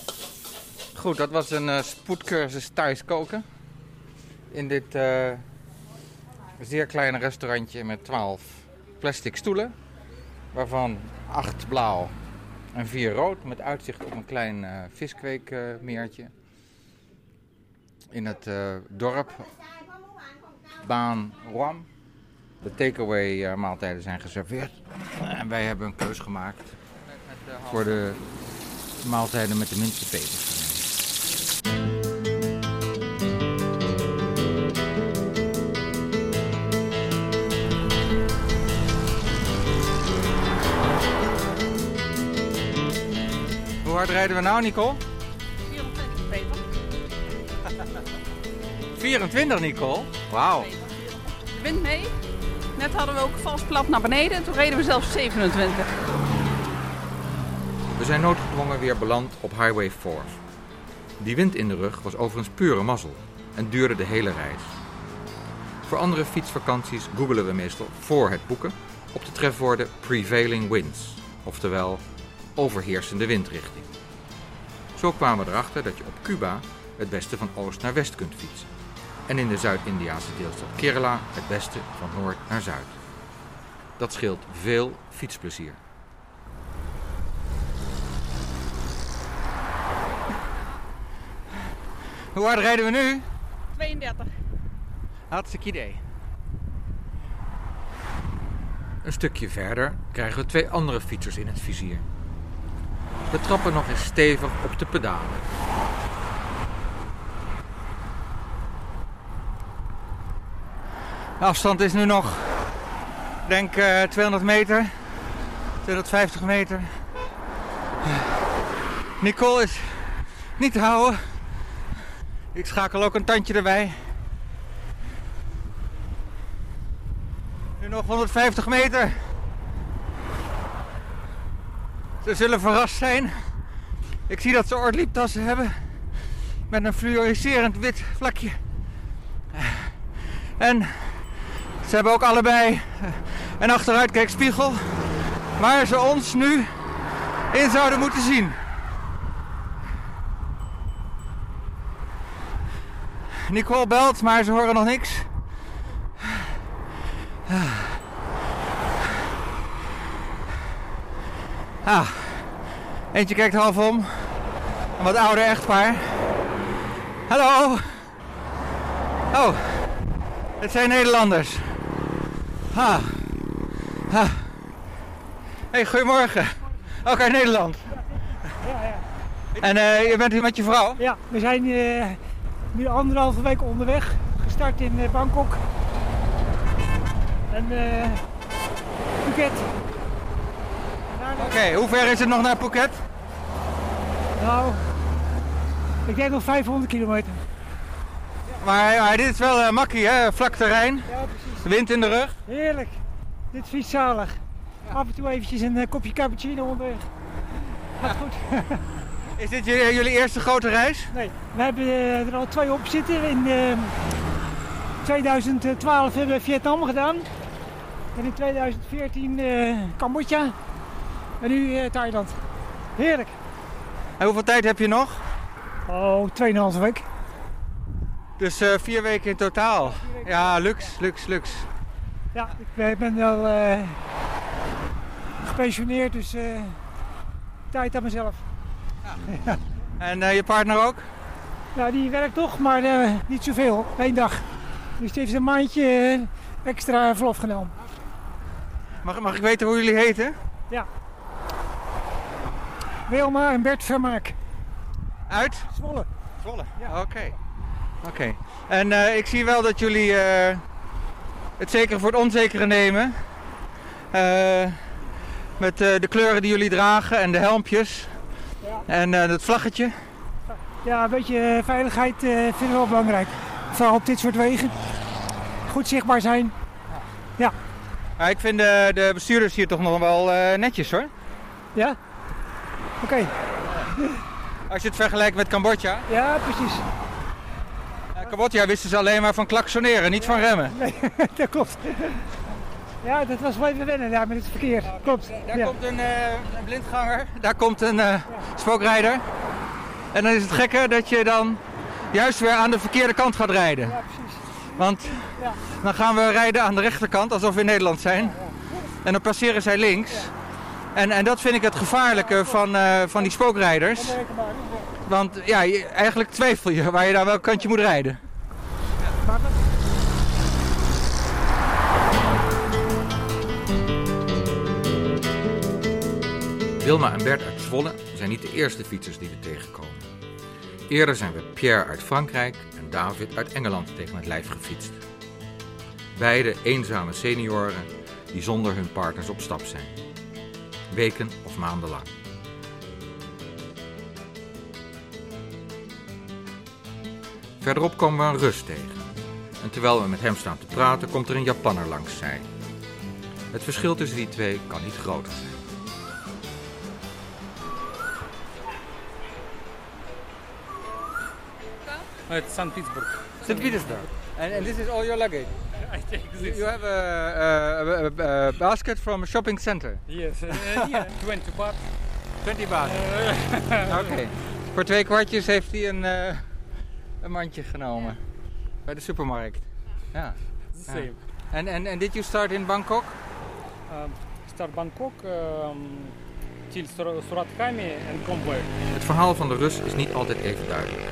Goed, dat was een eh, spoedcursus thuis koken. In dit eh, zeer kleine restaurantje met 12 plastic stoelen. Waarvan 8 blauw en 4 rood. Met uitzicht op een klein eh viskweekmeertje. In het dorp Baan Roam. De takeaway maaltijden zijn geserveerd. En wij hebben een keus gemaakt voor de maaltijden met de minste pepers. Rijden we nou, Nicole? 24 Peter. 24, Nicole. Wauw. De wind mee. Net hadden we ook vals plat naar beneden en toen reden we zelfs 27. We zijn noodgedwongen weer beland op Highway 4. Die wind in de rug was overigens pure mazzel en duurde de hele reis. Voor andere fietsvakanties googelen we meestal voor het boeken op de trefwoorden prevailing winds, oftewel overheersende windrichting. Zo kwamen we erachter dat je op Cuba het beste van oost naar west kunt fietsen en in de Zuid-Indiaanse deelstaat Kerala het beste van noord naar zuid. Dat scheelt veel fietsplezier. Hoe hard rijden we nu? 32. Hartstikke idee. Een stukje verder krijgen we twee andere fietsers in het vizier. We trappen nog eens stevig op de pedalen. De afstand is nu nog, denk eh 200 meter, 250 meter. Nicole is niet te houden. Ik schakel ook een tandje erbij. Nu nog 150 meter. Zullen verrast zijn. Ik zie dat ze oorlieptassen hebben. Met een fluoriserend wit vlakje. En ze hebben ook allebei een achteruitkijkspiegel. Waar ze ons nu in zouden moeten zien. Nicole belt, maar ze horen nog niks. Ah, eentje kijkt half om. Een wat ouder echtpaar. Hallo. Oh, het zijn Nederlanders. Ah. Ah. Hey, goedemorgen. Ook uit Nederland. En eh, je bent hier met je vrouw? Ja, we zijn eh, nu anderhalve week onderweg. Gestart in eh, Bangkok. En eh Phuket. Oké, hoe ver is het nog naar Phuket? Nou, ik denk nog 500 kilometer. Maar, maar dit is wel eh, makkie, hè? Vlak terrein. Ja, precies. Wind in de rug. Heerlijk. Dit is zalig. Af en toe eventjes een eh, kopje cappuccino onderweg. Gaat goed. Is dit jullie, jullie eerste grote reis? Nee, we hebben eh, er al twee op zitten. In eh, 2012 hebben we Vietnam gedaan. En in 2014 eh, Cambodja. En nu eh, Thailand. Heerlijk. En hoeveel tijd heb je nog? Oh, 2,5 week. Dus eh, vier weken in totaal. Ja, lux, lux, lux. Ja, ik ben wel eh, gepensioneerd, dus eh, tijd aan mezelf. Ja. En eh, je partner ook? Nou, die werkt toch, maar eh, niet zoveel. Eén dag. Dus die heeft een maandje eh, extra verlof genomen. Mag, mag ik weten hoe jullie heten? Ja. Wilma en Bert Vermaak. Uit? Zwolle. Zwolle, ja. Oké. Oké. En eh, ik zie wel dat jullie eh, het zekere voor het onzekere nemen. Eh, met de kleuren die jullie dragen en de helmpjes. En eh, het vlaggetje. Ja, een beetje veiligheid vinden we wel belangrijk. Vooral op dit soort wegen. Goed zichtbaar zijn. Ja. Ja, ik vind de, de bestuurders hier toch nog wel netjes hoor. Ja? Oké. Als je het vergelijkt met Cambodja. Ja, precies. In Cambodja wisten ze alleen maar van klaksoneren, niet van remmen. Nee, dat klopt. Ja, dat was wel even wennen daar met het verkeer. Klopt. Daar ja. komt een, eh, een blindganger, daar komt een eh, spookrijder. En dan is het gekke dat je dan juist weer aan de verkeerde kant gaat rijden. Ja, precies. Want Ja. dan gaan we rijden aan de rechterkant, alsof we in Nederland zijn. En dan passeren zij links. En, en dat vind ik het gevaarlijke van, eh, van die spookrijders. Want ja, eigenlijk twijfel je waar je daar welk kantje moet rijden. Wilma en Bert uit Zwolle zijn niet de eerste fietsers die we tegenkomen. Eerder zijn we Pierre uit Frankrijk en David uit Engeland tegen het lijf gefietst. Beide eenzame senioren die zonder hun partners op stap zijn. Weken of maanden lang. Verderop komen we een Rus tegen. En terwijl we met hem staan te praten, komt er een Japanner langs zij. Het verschil tussen die twee kan niet groter zijn. It's St. Petersburg. St. Petersburg. And, and this is all your luggage? I think You you have a, a, a, a basket from a shopping center? Yes, uh, yeah, 20 baht. 20 baht. Uh, Oké. Voor twee kwartjes heeft hij een, eh, een mandje genomen. Bij de supermarkt. Ja. The same. En and, and did you start in Bangkok? Um, start Bangkok, um, till Sur- Surat Kami and come back. Het verhaal van de Rus is niet altijd even duidelijk.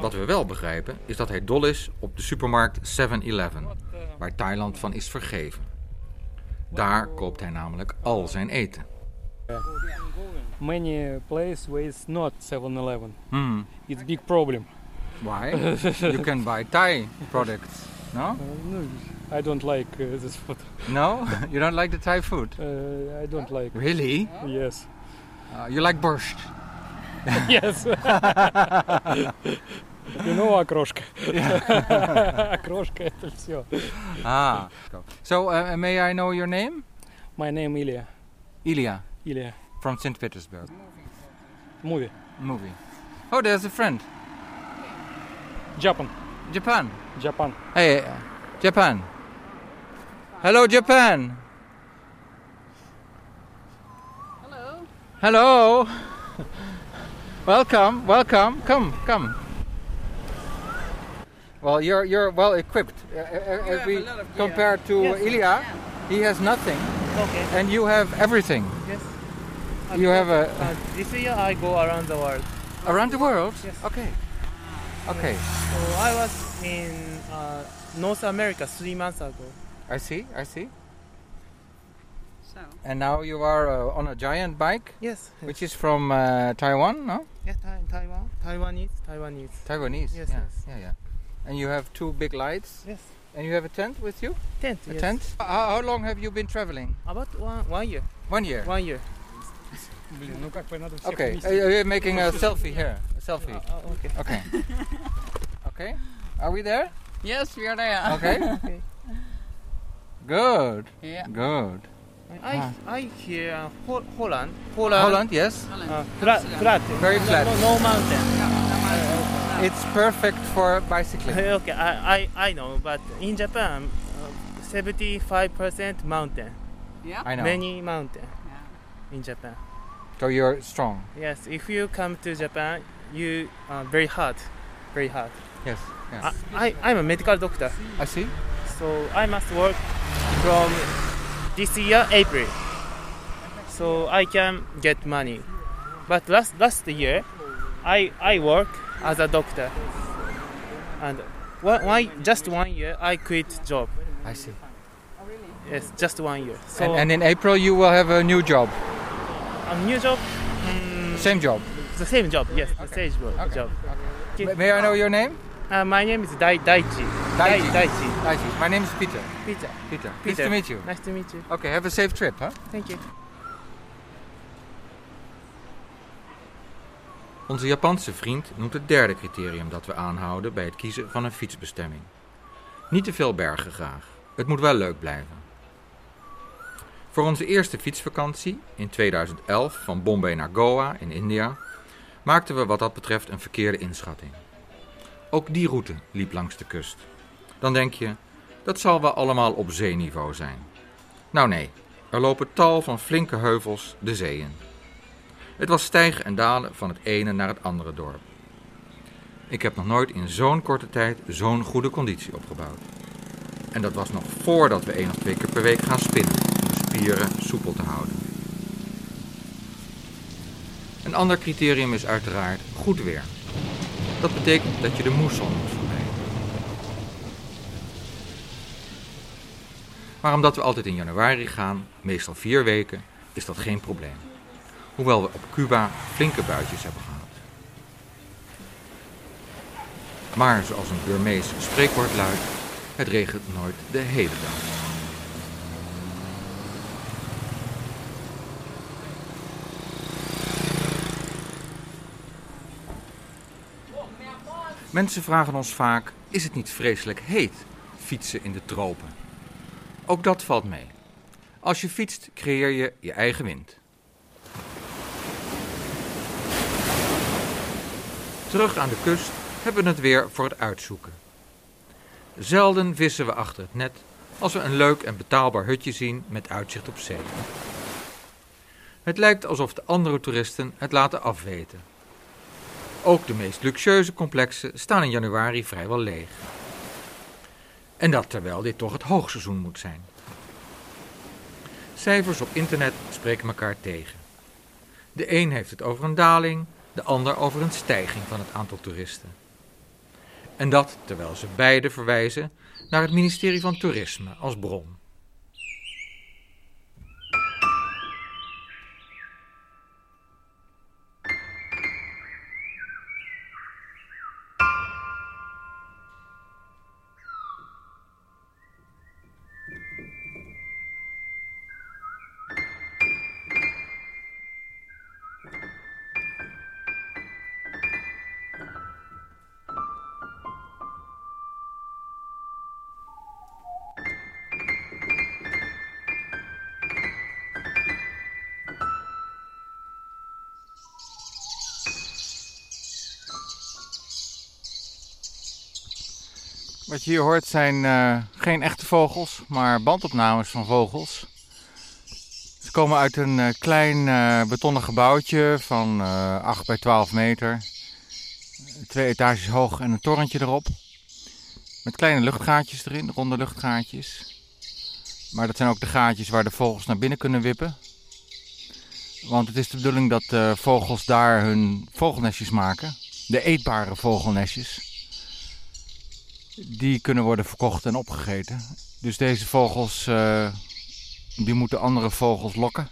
Wat we wel begrijpen is dat hij dol is op de supermarkt 7-Eleven, waar Thailand van is vergeven. Daar koopt hij namelijk al zijn eten. Many place where it's not 7-Eleven. Hmm. It's big problem. Why? you can buy Thai products, no? Uh, no, I don't like uh, this food. No? You don't like the Thai food? Uh, I don't like. Really? Yes. Uh, you like borscht? yes. you know окрошка. окрошка это все. Ah. So, uh, may I know your name? My name Ilya. Ilya. Ilya. From St. Petersburg. Movie. Movie. Oh, there's a friend. Japan. Japan. Japan. Hey, uh, Japan. Hello, Japan. Hello. Hello. welcome, welcome. Come, come. Well, you're you're well equipped. Uh, uh, we compare to Yes. Ilya, he has nothing, Okay. and you have everything. Yes. You have a Uh, this year I go around the world. around the world. Yes. Okay. Okay. So I was in uh, North America three months ago. I see. I see. And now you are uh, on a giant bike. Yes. Which is from uh, Taiwan, no? Yeah, ta- Taiwan. Taiwanese. Taiwanese. Taiwanese. Yes, yeah. yes. Yeah, yeah. And you have two big lights. Yes. And you have a tent with you. Tent. A yes. tent. How, how, long have you been traveling? About one, one year. One year. One year. okay. Uh, we're making a selfie here. A selfie. Uh, uh okay. Okay. okay. Are we there? Yes, we are there. Okay. okay. Good. Yeah. Good. I Ah. I hear uh, Holland. Holland. Holland, yes. Uh, flat. Flat. Very flat. No, no mountain. It's perfect for bicycling. okay, I, I, I know, but in Japan, seventy-five percent mountain. Yeah. I know. Many mountain in Japan. So you're strong. Yes, if you come to Japan, you uh, very hard, very hard. Yes. yes. I, I I'm a medical doctor, I see. so I must work from this year April, so I can get money. But last last year, I I work as a doctor, and one, one just one year I quit job. I see. Yes, just one year. So and, and in April you will have a new job. a new job. mm, Same job. The same job. Yes, the same job. job. Okay. May I know your name? Uh, my name is Dai Daichi. Dai Daichi. Daichi. Daichi. My name is Peter. Peter. Peter. Nice to meet you. Nice to meet you. Okay, have a safe trip, huh? Thank you. Onze Japanse vriend noemt het derde criterium dat we aanhouden bij het kiezen van een fietsbestemming. Niet te veel bergen graag. Het moet wel leuk blijven. Voor onze eerste fietsvakantie in 2011 van Bombay naar Goa in India maakten we wat dat betreft een verkeerde inschatting. Ook die route liep langs de kust. Dan denk je, dat zal wel allemaal op zeeniveau zijn. Nou nee, er lopen tal van flinke heuvels de zee in. Het was stijgen en dalen van het ene naar het andere dorp. Ik heb nog nooit in zo'n korte tijd zo'n goede conditie opgebouwd. En dat was nog voordat we één of twee keer per week gaan spinnen om spieren soepel te houden. Een ander criterium is uiteraard goed weer. Dat betekent dat je de moesson moet vermijden. Maar omdat we altijd in januari gaan, meestal vier weken, is dat geen probleem. Hoewel we op Cuba flinke buitjes hebben gehad. Maar zoals een Burmees spreekwoord luidt, het regent nooit de hele dag. Mensen vragen ons vaak: is het niet vreselijk heet fietsen in de tropen? Ook dat valt mee. Als je fietst, creëer je je eigen wind. Terug aan de kust hebben we het weer voor het uitzoeken. Zelden vissen we achter het net als we een leuk en betaalbaar hutje zien met uitzicht op zee. Het lijkt alsof de andere toeristen het laten afweten. Ook de meest luxueuze complexen staan in januari vrijwel leeg. En dat terwijl dit toch het hoogseizoen moet zijn. Cijfers op internet spreken elkaar tegen. De een heeft het over een daling, de ander over een stijging van het aantal toeristen. En dat terwijl ze beide verwijzen naar het ministerie van Toerisme als bron. Je hier hoort zijn eh, geen echte vogels, maar bandopnames van vogels. Ze komen uit een eh, klein eh, betonnen gebouwtje van 8 bij 12 meter. Twee etages hoog en een torentje erop. Met kleine luchtgaatjes erin, ronde luchtgaatjes. Maar dat zijn ook de gaatjes waar de vogels naar binnen kunnen wippen. Want het is de bedoeling dat vogels daar hun vogelnestjes maken. De eetbare vogelnestjes die kunnen worden verkocht en opgegeten. Dus deze vogels uh, die moeten andere vogels lokken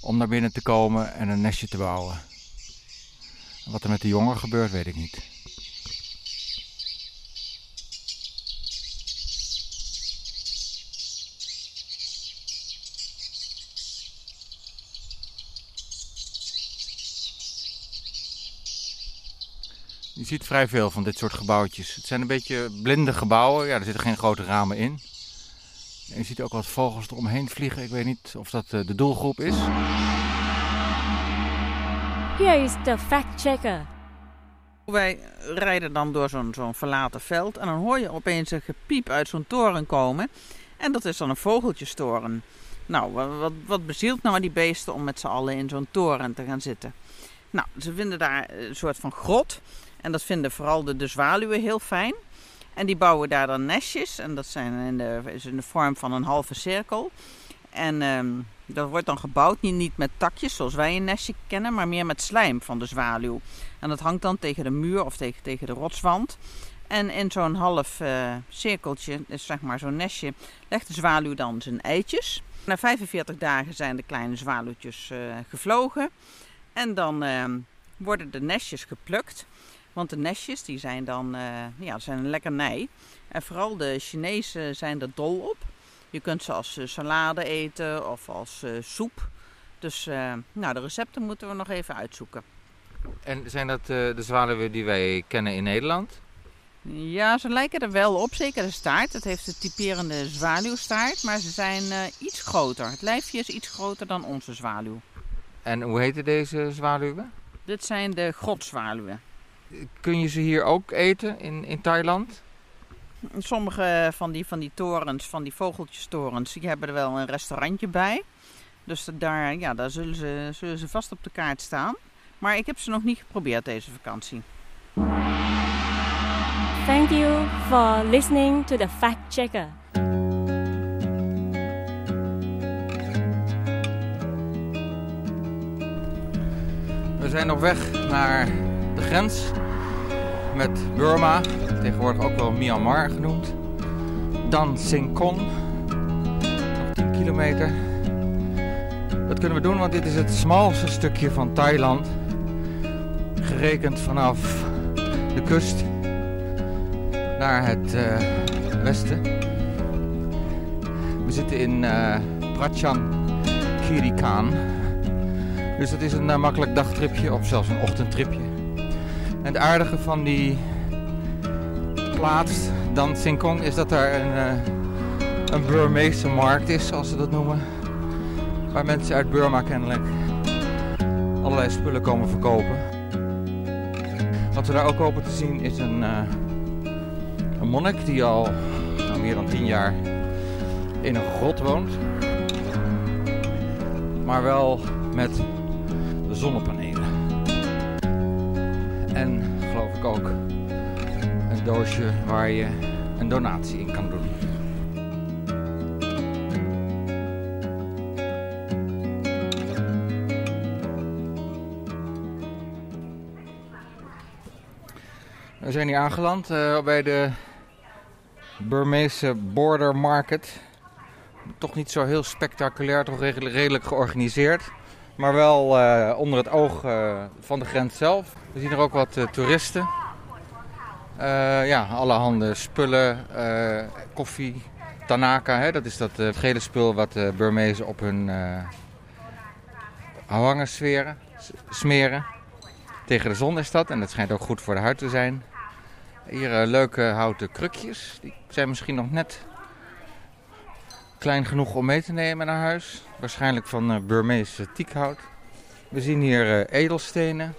om naar binnen te komen en een nestje te bouwen. Wat er met de jongen gebeurt, weet ik niet. Ziet vrij veel van dit soort gebouwtjes. Het zijn een beetje blinde gebouwen. Ja, er zitten geen grote ramen in. En je ziet ook wat vogels eromheen vliegen. Ik weet niet of dat de doelgroep is. Here is the fact checker. Wij rijden dan door zo'n zo'n verlaten veld en dan hoor je opeens een gepiep uit zo'n toren komen. En dat is dan een vogeltjestoren. Nou, wat, wat bezielt nou die beesten om met z'n allen in zo'n toren te gaan zitten? Nou, ze vinden daar een soort van grot. En dat vinden vooral de, zwaluwen heel fijn. En die bouwen daar dan nestjes. En dat zijn in de, is in de vorm van een halve cirkel. En ehm, dat wordt dan gebouwd niet, met takjes zoals wij een nestje kennen, maar meer met slijm van de zwaluw. En dat hangt dan tegen de muur of tegen, tegen de rotswand. En in zo'n half uh, cirkeltje, dus zeg maar zo'n nestje, legt de zwaluw dan zijn eitjes. Na 45 dagen zijn de kleine zwaluwtjes uh, gevlogen. En dan uh, worden de nestjes geplukt. Want de nestjes die zijn dan uh, ja, zijn een lekkernij. En vooral de Chinezen zijn er dol op. Je kunt ze als salade eten of als soep. Dus nou, de recepten moeten we nog even uitzoeken. En zijn dat de zwaluwen die wij kennen in Nederland? Ja, ze lijken er wel op, zeker de staart. Het heeft de typerende zwaluwstaart, maar ze zijn uh, iets groter. Het lijfje is iets groter dan onze zwaluw. En hoe heten deze zwaluwen? Dit zijn de grotzwaluwen. Kun je ze hier ook eten in, in Thailand? Sommige van die, van die torens, van die vogeltjestorens, die hebben er wel een restaurantje bij. Dus daar, ja, daar zullen, ze, zullen ze vast op de kaart staan. Maar ik heb ze nog niet geprobeerd deze vakantie. Thank you for listening to the Fact Checker. We zijn op weg naar de grens met Burma, tegenwoordig ook wel Myanmar genoemd. Dan Singkon, nog 10 kilometer. Dat kunnen we doen, want dit is het smalste stukje van Thailand. Gerekend vanaf de kust naar het uh, westen. We zitten in uh, Prachan Kirikaan. Dus dat is een uh, makkelijk dagtripje of zelfs een ochtendtripje. En het aardige van die plaats, Dan Singkong, is dat daar een, een Burmeese markt is, zoals ze dat noemen. Waar mensen uit Burma kennelijk allerlei spullen komen verkopen. Wat we daar ook hopen te zien is een een monnik die al nou, meer dan tien jaar in een grot woont. Maar wel met zonnepanelen. Ik ook een doosje waar je een donatie in kan doen. We zijn hier aangeland uh, bij de Burmeese Border Market. Toch niet zo heel spectaculair, toch redelijk georganiseerd. Maar wel uh, onder het oog uh, van de grens zelf. We zien er ook wat uh, toeristen. ja, allerhande spullen, koffie, Tanaka. Hè, dat is dat gele spul wat de Burmezen op hun hangers smeren. smeren. Tegen de zon is dat en dat schijnt ook goed voor de huid te zijn. Hier leuke houten krukjes. Die zijn misschien nog net klein genoeg om mee te nemen naar huis. Waarschijnlijk van uh, Burmeese tiekhout. We zien hier uh, edelstenen.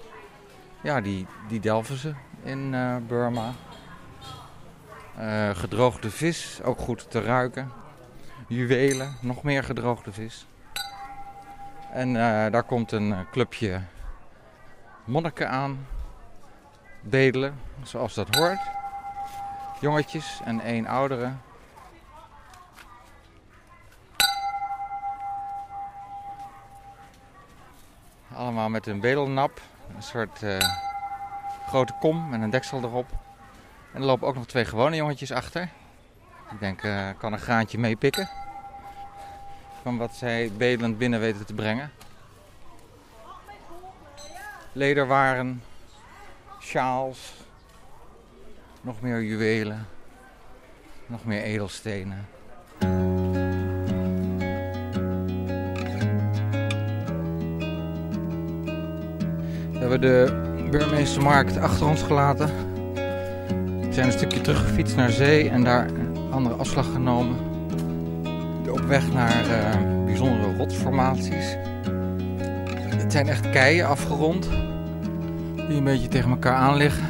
Ja, die, die delven ze in Burma. gedroogde vis, ook goed te ruiken. Juwelen, nog meer gedroogde vis. En daar komt een clubje monniken aan bedelen, zoals dat hoort. Jongetjes en één oudere. Allemaal met een bedelnap, een soort uh, grote kom met een deksel erop. En er lopen ook nog twee gewone jongetjes achter. Ik denk, uh, kan een graantje meepikken. Van wat zij bedelend binnen weten te brengen. Lederwaren, sjaals, nog meer juwelen, nog meer edelstenen. We hebben de Burmeese markt achter ons gelaten. We zijn een stukje teruggefietst naar zee en daar een andere afslag genomen. Op weg naar uh, bijzondere rotsformaties. Het zijn echt keien afgerond die een beetje tegen elkaar aan liggen.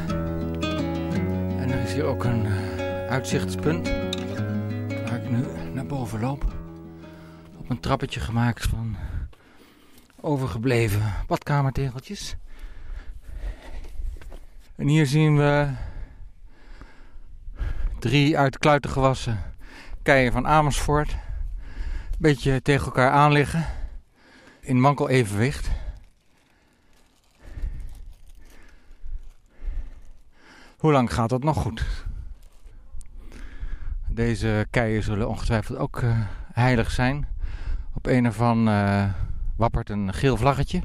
En er is hier ook een uh, uitzichtspunt waar ik nu naar boven loop. Op een trappetje gemaakt van overgebleven badkamertegeltjes. En hier zien we drie uit kluiten gewassen keien van Amersfoort. beetje tegen elkaar aan liggen. In mankel evenwicht. Hoe lang gaat dat nog goed? Deze keien zullen ongetwijfeld ook eh, heilig zijn. Op een ervan eh wappert een geel vlaggetje.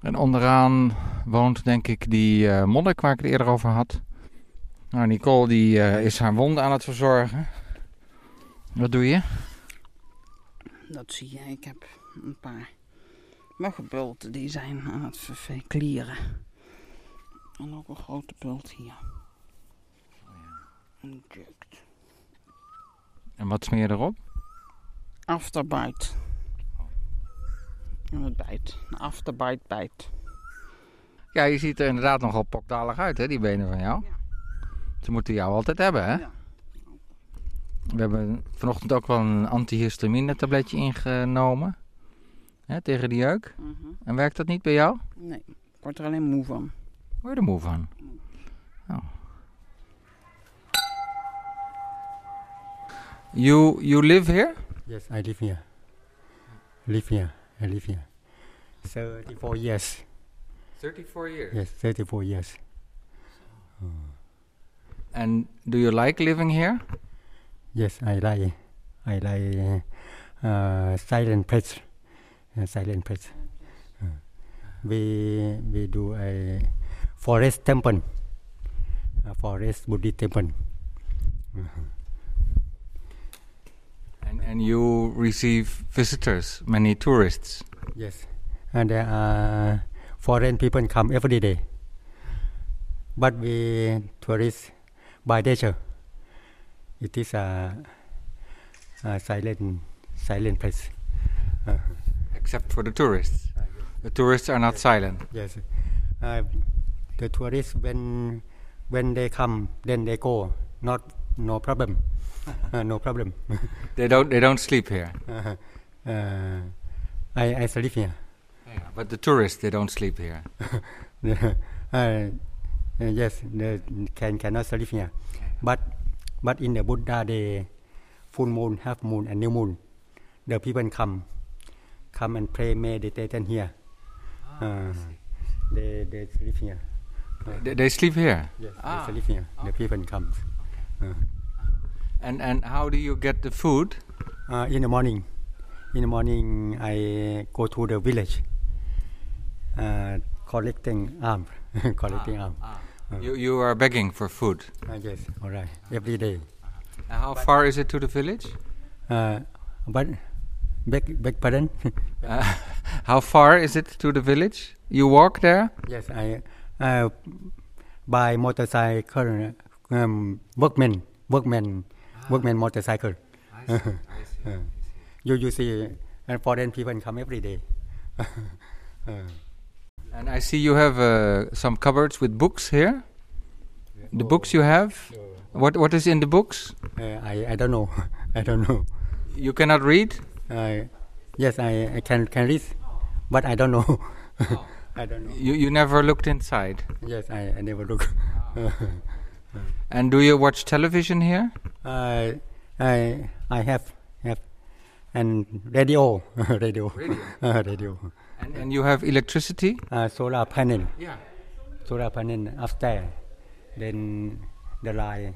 En onderaan woont denk ik die eh, monnik waar ik het eerder over had. Nou, Nicole die eh, is haar wonden aan het verzorgen. Wat doe je? Dat zie je. Ik heb een paar muggenbulten die zijn aan het verveklieren. En ook een grote bult hier. Een. En wat smeer je erop? Afterbite. En het bijt. Een afterbite bijt. Ja, je ziet er inderdaad nogal pokdalig uit, hè, die benen van jou. Ze moeten jou altijd hebben, hè? We hebben vanochtend ook wel een antihistamine tabletje ingenomen. Hè, tegen de jeuk. En werkt dat niet bij jou? Nee, ik word er alleen moe van. Word je er moe van? Oh. You, you live here? Yes, I live here. Live here. I live here. 34 years. 34 years? Yes, 34 years. And do you like living here? Yes, I like. I like uh, uh, silent place. Uh, silent place. Uh, we we do a forest temple. A forest Buddhist temple. And, and you receive visitors, many tourists. Yes, and there are foreign people come every day. But we tourists by nature. It is a, a silent, silent place. Uh, Except for the tourists. The tourists are not silent. yes, uh, the tourists when when they come, then they go. Not no problem. Uh, no problem. They don't, they don't sleep here. uh, uh, I I sleep here. But the tourists, they don't sleep here. uh, uh, yes, they can cannot sleep here. But but in the Buddha day, full moon, half moon, and new moon, the people come come and pray meditation here. Uh, they they sleep here. They, they sleep here? Yes, Ah. they sleep here. The people come. Uh, And, and how do you get the food? uh, in the morning, in the morning, I go to the village, uh, collecting arm, collecting arm. Uh, You, you are begging for food. uh, yes, all right, every day. And how far is it to the village? Uh, but beg, beg pardon. Uh, how far is it to the village? You walk there? yes, I uh, by motorcycle, um, workman, workman, workman motorcycle. I see, I see, you you see, foreign people come every day. uh, And I see you have uh, some cupboards with books here. The books you have? What What is in the books? uh, I I don't know, I don't know. You cannot read? Uh, yes, I, I can can read, but I don't know. I don't know. You, you never looked inside? Yes, I, I never look. And do you watch television here? uh, I I have have and radio radio Radio. uh, radio. And, and you have electricity? Uh, solar panel. Yeah. Solar panel upstairs. Then the line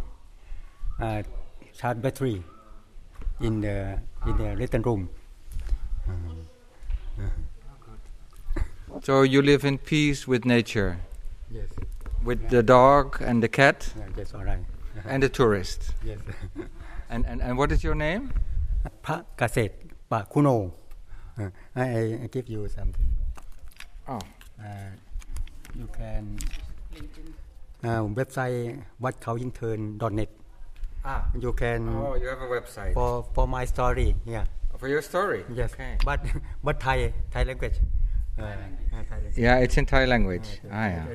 uh, charge battery in the in the living room. So you live in peace with nature? Yes with yeah. the dog and the cat. Yeah, all right. and the tourist. Yes. and, and and what is your name? Pa Kaset Pa Kuno. I, give you something. Oh. Uh, you can. Uh, website whatcowyingturn.net. Ah. You can. Oh, you have a website. For for my story, yeah. For your story. Yes. Okay. But but Thai Thai language. Uh, Thai language. Yeah, it's in Thai language. Ah, yeah.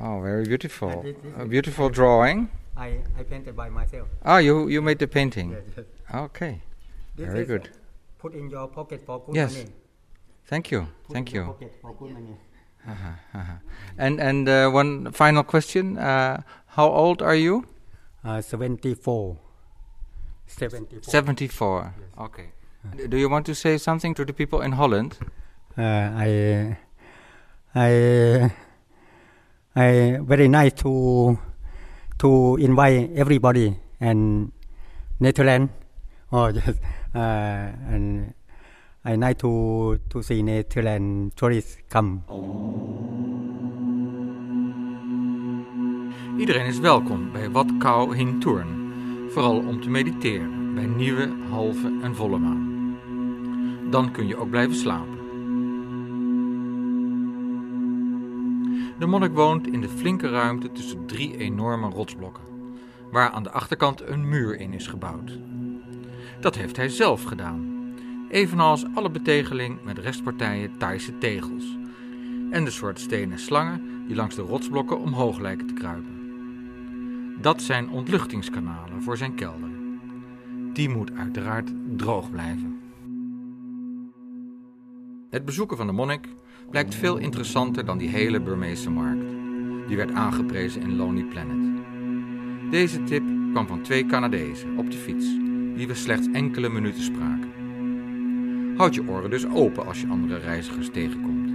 Oh, very beautiful. This- this A beautiful drawing. I I painted by myself Ah, you, you made the painting. Yes, yes. Okay. This Very is good. put in your pocket for good Yes. money Thank you. Put Thank you. pocket for good money Uh-huh, uh-huh. And and uh, one final question: uh, How old are you? uh, 74 74. 74. Okay. Do you want to say something to the people in Holland? Uh, I, I, I very nice to to invite everybody and Netherlands. Oh yes, uh, and I nice to to see Netherlands tourists come. Iedereen is welkom bij Wat Kou Hing Tourn. Vooral om te mediteren bij nieuwe, halve en volle maan. Dan kun je ook blijven slapen. De monnik woont in de flinke ruimte tussen drie enorme rotsblokken, waar aan de achterkant een muur in is gebouwd. Dat heeft hij zelf gedaan, evenals alle betegeling met restpartijen Thaise tegels en de soort stenen slangen die langs de rotsblokken omhoog lijken te kruipen. Dat zijn ontluchtingskanalen voor zijn kelder. Die moet uiteraard droog blijven. Het bezoeken van de monnik blijkt veel interessanter dan die hele Burmeese markt. Die werd aangeprezen in Lonely Planet. Deze tip kwam van twee Canadezen op de fiets, die we slechts enkele minuten spraken. Houd je oren dus open als je andere reizigers tegenkomt.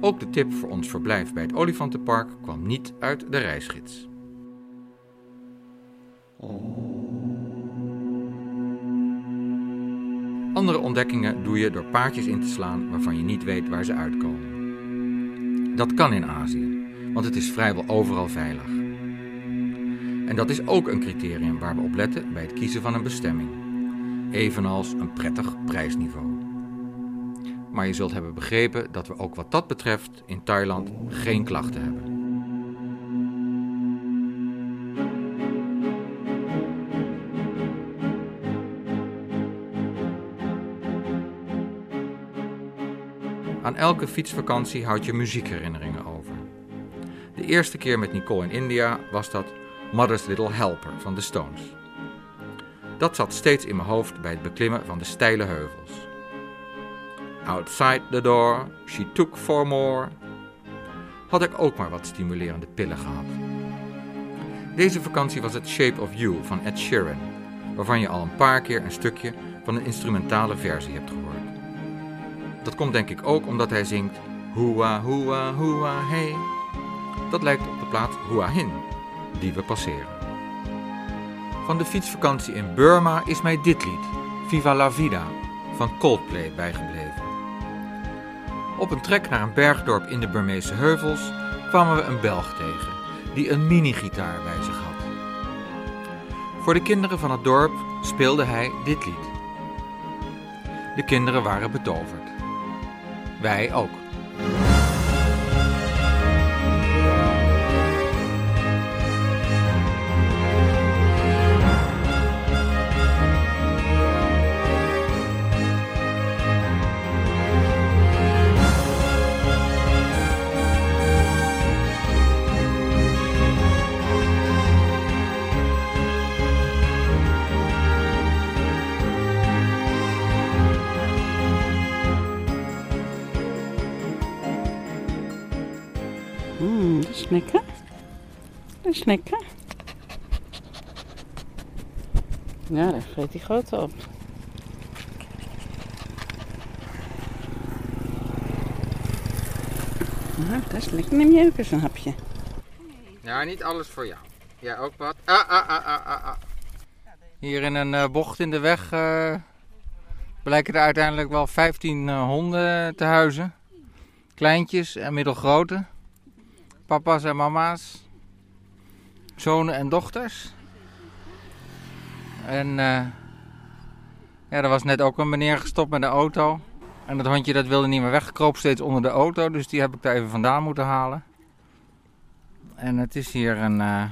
Ook de tip voor ons verblijf bij het Olifantenpark kwam niet uit de reisgids. Andere ontdekkingen doe je door paadjes in te slaan waarvan je niet weet waar ze uitkomen. Dat kan in Azië, want het is vrijwel overal veilig. En dat is ook een criterium waar we op letten bij het kiezen van een bestemming, evenals een prettig prijsniveau. Maar je zult hebben begrepen dat we ook wat dat betreft in Thailand geen klachten hebben. Elke fietsvakantie houd je muziekherinneringen over. De eerste keer met Nicole in India was dat Mother's Little Helper van de Stones. Dat zat steeds in mijn hoofd bij het beklimmen van de steile heuvels. Outside the door, she took four more. Had ik ook maar wat stimulerende pillen gehad. Deze vakantie was het Shape of You van Ed Sheeran, waarvan je al een paar keer een stukje van een instrumentale versie hebt gehoord. Dat komt denk ik ook omdat hij zingt Hua Hua Hua Hey. Dat lijkt op de plaats Hua Hin, die we passeren. Van de fietsvakantie in Burma is mij dit lied, Viva la Vida, van Coldplay bijgebleven. Op een trek naar een bergdorp in de Burmeese heuvels kwamen we een Belg tegen, die een mini-gitaar bij zich had. Voor de kinderen van het dorp speelde hij dit lied. De kinderen waren betoverd. Wij ook. Vreet die grote op. Nou, dat is lekker. Neem je ook eens een hapje. Ja, niet alles voor jou. Jij ook wat? Ah, ah, ah, ah, ah, ah. Hier in een eh, bocht in de weg eh, blijken er uiteindelijk wel 15 eh, honden te huizen. Kleintjes en middelgrote. Papa's en mama's. Zonen en dochters. En eh, ja, er was net ook een meneer gestopt met de auto. En dat hondje dat wilde niet meer weg, kroop steeds onder de auto. Dus die heb ik daar even vandaan moeten halen. En het is hier een... eh,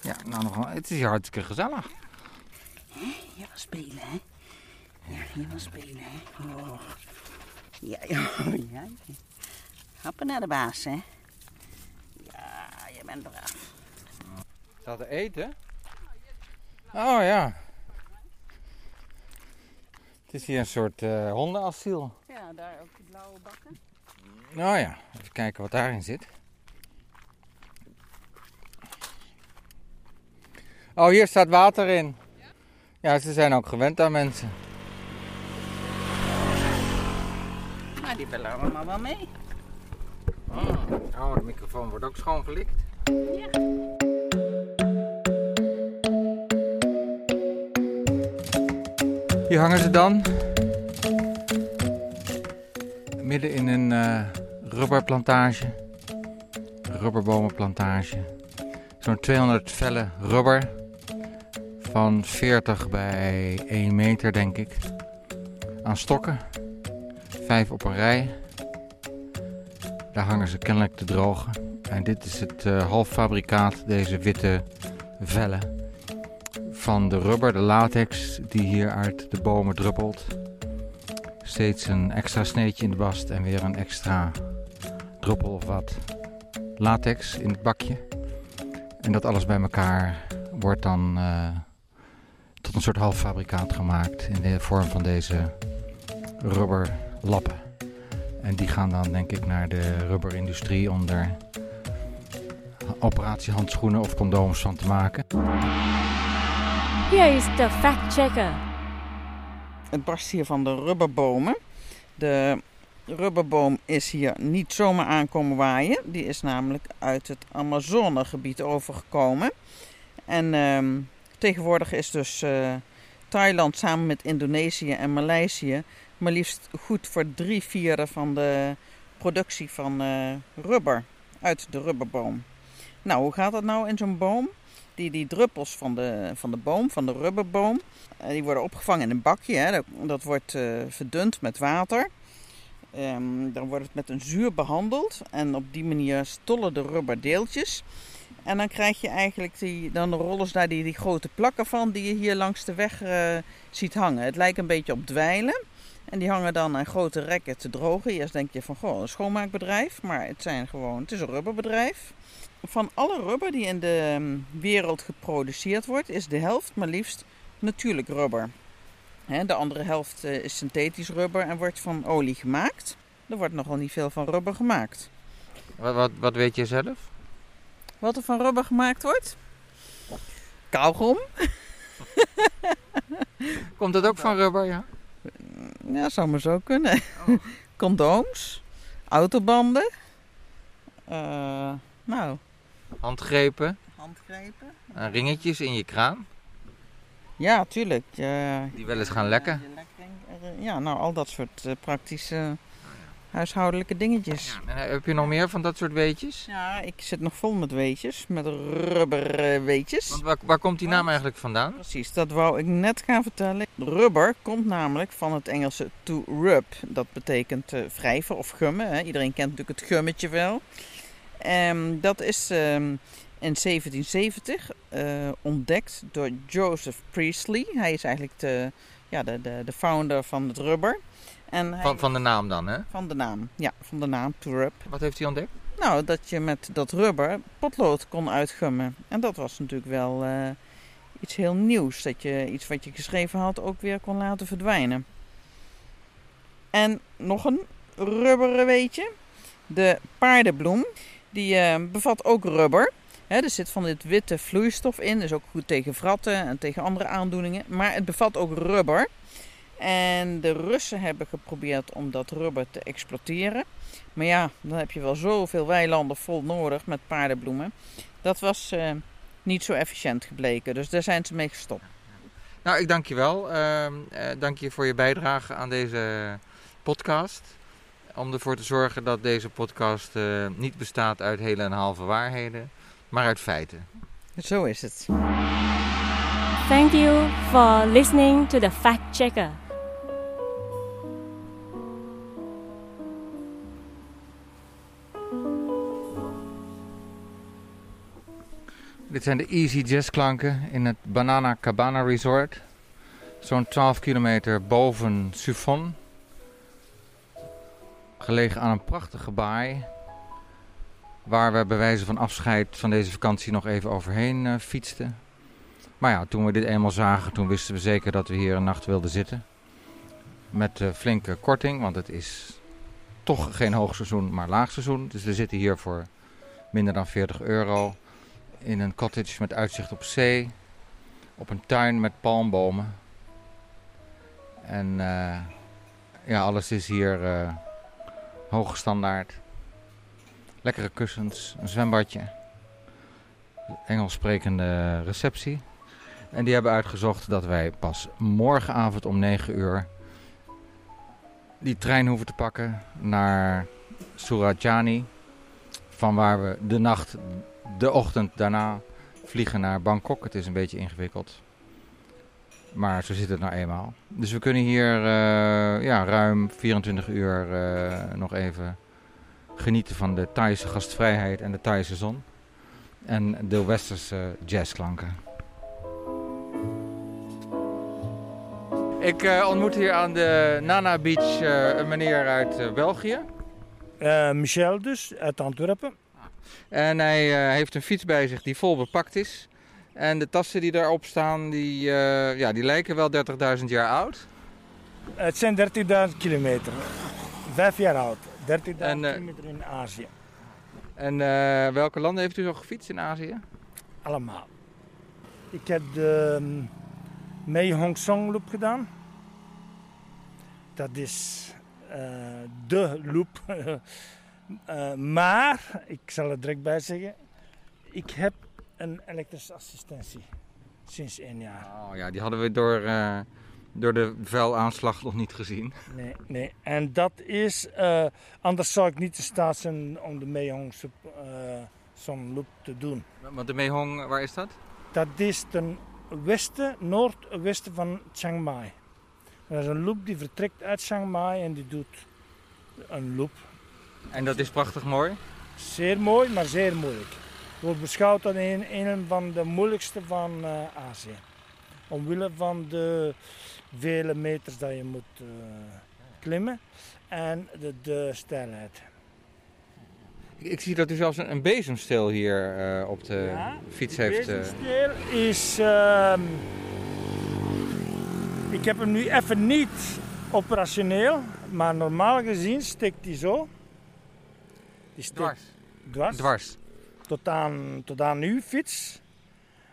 ja, nou nog wel, het is hier hartstikke gezellig. Je wil spelen, hè? Ja, je wil spelen, hè? Oh. Ja, ja, ja. Happen naar de baas, hè? Ja, je bent braaf. Staat te eten? Oh ja. Het is hier een soort eh, hondenasiel. Ja, daar ook die blauwe bakken. Nou ja, even kijken wat daarin zit. Oh, hier staat water in. Ja, ze zijn ook gewend aan mensen. Nou, die willen allemaal wel mee. Oh, de microfoon wordt ook schoongelikt. Hier hangen ze dan. Midden in een eh, rubberplantage. Rubberbomenplantage. Zo'n 200 velle rubber. Van 40 bij 1 meter, denk ik. Aan stokken. Vijf op een rij. Daar hangen ze kennelijk te drogen. En dit is het eh, halffabrikaat, deze witte vellen van de rubber, de latex die hier uit de bomen druppelt. Steeds een extra sneetje in de bast en weer een extra druppel of wat latex in het bakje. En dat alles bij elkaar wordt dan eh, tot een soort halffabrikaat gemaakt in de vorm van deze rubberlappen. En die gaan dan denk ik naar de rubberindustrie om er operatiehandschoenen of condooms van te maken. Here is the fact checker. Het barst hier van de rubberbomen. De rubberboom is hier niet zomaar aankomen waaien. Die is namelijk uit het Amazonegebied overgekomen. En ehm, tegenwoordig is dus eh, Thailand samen met Indonesië en Maleisië maar liefst goed voor drie vierde van de productie van eh, rubber uit de rubberboom. Nou, hoe gaat dat nou in zo'n boom? Die, die druppels van de, van de boom, van de rubberboom, eh, die worden opgevangen in een bakje. Hè. Dat, wordt eh, verdund met water. Ehm, dan wordt het met een zuur behandeld en op die manier stollen de rubberdeeltjes. En dan krijg je eigenlijk die, dan rollen daar die, die grote plakken van die je hier langs de weg eh, ziet hangen. Het lijkt een beetje op dweilen. En die hangen dan aan grote rekken te drogen. Eerst denk je van, goh, een schoonmaakbedrijf. Maar het, zijn gewoon, het is een rubberbedrijf. Van alle rubber die in de ehm, wereld geproduceerd wordt, is de helft maar liefst natuurlijk rubber. De andere helft eh, is synthetisch rubber en wordt van olie gemaakt. Er wordt nogal niet veel van rubber gemaakt. Wat, wat, wat weet je zelf? Wat er van rubber gemaakt wordt? Kauwgom. Komt dat ook van rubber, ja? Ja, zou maar zo kunnen. Condooms, autobanden. eh, nou, Handgrepen handgrepen. en ringetjes in je kraan. Ja, tuurlijk. Ja, Die wel eens gaan lekken. ja, nou, al dat soort eh, praktische huishoudelijke dingetjes. En eh, heb je nog meer van dat soort weetjes? Ja, ik zit nog vol met weetjes, met rubberweetjes. Want waar, waar komt die naam eigenlijk vandaan? Precies, dat wou ik net gaan vertellen. Rubber komt namelijk van het Engelse to rub. Dat betekent eh, wrijven of gummen. Hè. Iedereen kent natuurlijk het gummetje wel. Ehm, dat is ehm, in 1770 eh, ontdekt door Joseph Priestley. Hij is eigenlijk de, ja, de, de, de founder van het rubber. En hij- Van, van de naam dan, hè? van de naam, ja, van de naam to rub. Wat heeft hij ontdekt? Nou, dat je met dat rubber potlood kon uitgummen. En dat was natuurlijk wel eh, iets heel nieuws. Dat je iets wat je geschreven had ook weer kon laten verdwijnen. En nog een rubberen weetje. De paardenbloem, die eh, bevat ook rubber. Hè, er zit van dit witte vloeistof in. is ook goed tegen vratten en tegen andere aandoeningen. Maar het bevat ook rubber. En de Russen hebben geprobeerd om dat rubber te exploiteren. Maar ja, dan heb je wel zoveel weilanden vol nodig met paardenbloemen. Dat was eh, niet zo efficiënt gebleken. Dus daar zijn ze mee gestopt. Nou, ik dank je wel. Ehm, eh, dank je voor je bijdrage aan deze podcast. Om ervoor te zorgen dat deze podcast eh, niet bestaat uit hele en halve waarheden, maar uit feiten. Zo is het. Thank you for listening to the fact checker. Dit zijn de Easy Jazz klanken in het Banana Cabana Resort. Zo'n 12 kilometer boven Sufon. Gelegen aan een prachtige baai. Waar we bij wijze van afscheid van deze vakantie nog even overheen eh, fietsten. Maar ja, toen we dit eenmaal zagen, toen wisten we zeker dat we hier een nacht wilden zitten. Met eh, flinke korting, want het is toch geen hoogseizoen, maar laagseizoen. Dus we zitten hier voor minder dan 40 euro in een cottage met uitzicht op zee. op een tuin met palmbomen. En eh, ja, alles is hier hoge standaard. Lekkere kussens, een zwembadje. Engels sprekende receptie. En die hebben uitgezocht dat wij pas morgenavond om 9 uur die trein hoeven te pakken naar Surajani. Van waar we de nacht, de ochtend daarna vliegen naar Bangkok. Het is een beetje ingewikkeld. Maar zo zit het nou eenmaal. Dus we kunnen hier eh, ja, ruim 24 uur eh, nog even genieten van de Thaise gastvrijheid en de Thaise zon. En de westerse jazzklanken. Ik eh, ontmoet hier aan de Nana Beach een meneer uit België. Michel dus, uit Antwerpen. En hij heeft een fiets bij zich die vol bepakt is. En de tassen die daarop staan, die, eh, ja, die lijken wel 30.000 jaar oud. Het zijn 30.000 kilometer. Vijf jaar oud. 30.000 En, eh, kilometer in Azië. En eh, welke landen heeft u zo gefietst in Azië? Allemaal. Ik heb de um, Mei Hong Song loop gedaan. Dat is de loop. Maar, ik zal er direct bij zeggen, ik heb een elektrische assistentie sinds één jaar. Oh ja, die hadden we door, eh, door de vuilaanslag nog niet gezien. Nee, nee. En dat is, eh, anders zou ik niet in staat zijn om de Mei Hong Sup- eh, te doen. Want de Mehong, waar is dat? Dat is ten westen, noordwesten van Chiang Mai. Dat is een loop die vertrekt uit Chiang Mai en die doet een loop. En dat is prachtig mooi? Zeer mooi, maar zeer moeilijk. Wordt beschouwd als een, een van de moeilijkste van eh, Azië. Omwille van de vele meters dat je moet eh, klimmen en de, de steilheid. Ik, ik zie dat u zelfs een, een bezemsteel hier eh, op de Ja, fiets heeft. eh. bezemsteel is. ehm, ik heb hem nu even niet operationeel, maar normaal gezien steekt hij zo. Die steekt Dwars. dwars. Dwars. Tot aan, tot aan uw fiets.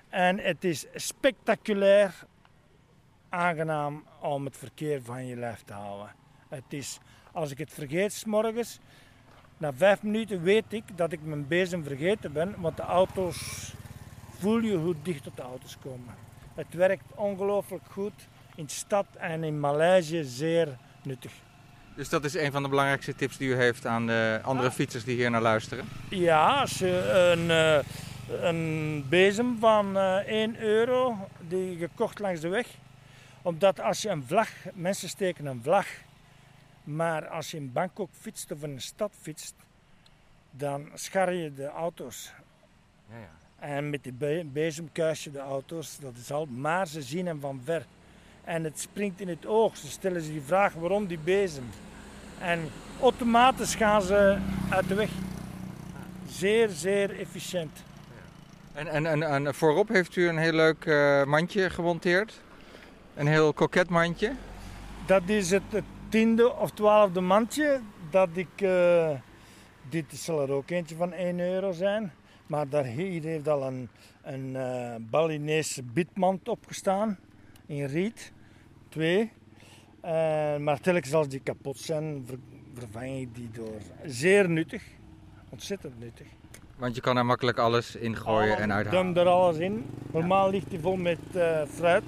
En het is spectaculair aangenaam om het verkeer van je lijf te houden. Het is, als ik het vergeet, 's morgens, na vijf minuten weet ik dat ik mijn bezem vergeten ben, want de auto's, voel je hoe dicht op de auto's komen. Het werkt ongelooflijk goed in de stad en in Maleisië zeer nuttig. Dus dat is een van de belangrijkste tips die u heeft aan de andere fietsers die hier naar luisteren. Ja, als je een, eh, een bezem van eh 1 euro die je kocht langs de weg. Omdat als je een vlag, mensen steken een vlag. Maar als je in Bangkok fietst of in een stad fietst, dan schar je de auto's. Ja, ja. En met die be- bezem kuis je de auto's, dat is al. Maar ze zien hem van ver. En het springt in het oog. Ze stellen zich die vraag waarom die bezem. En automatisch gaan ze uit de weg. Zeer, zeer efficiënt. En, en, en, en voorop heeft u een heel leuk eh, mandje gemonteerd. Een heel koket mandje. Dat is het, het tiende of twaalfde mandje dat ik... eh, dit zal er ook eentje van 1 euro zijn. Maar daar hier heeft al een, een eh, Balinese bitmand opgestaan. In riet Twee. Eh, maar telkens als die kapot zijn, ver- vervang ik die door. Zeer nuttig. Ontzettend nuttig. Want je kan er makkelijk alles ingooien en uithalen. Dump er alles in. Normaal ligt die vol met eh, fruit.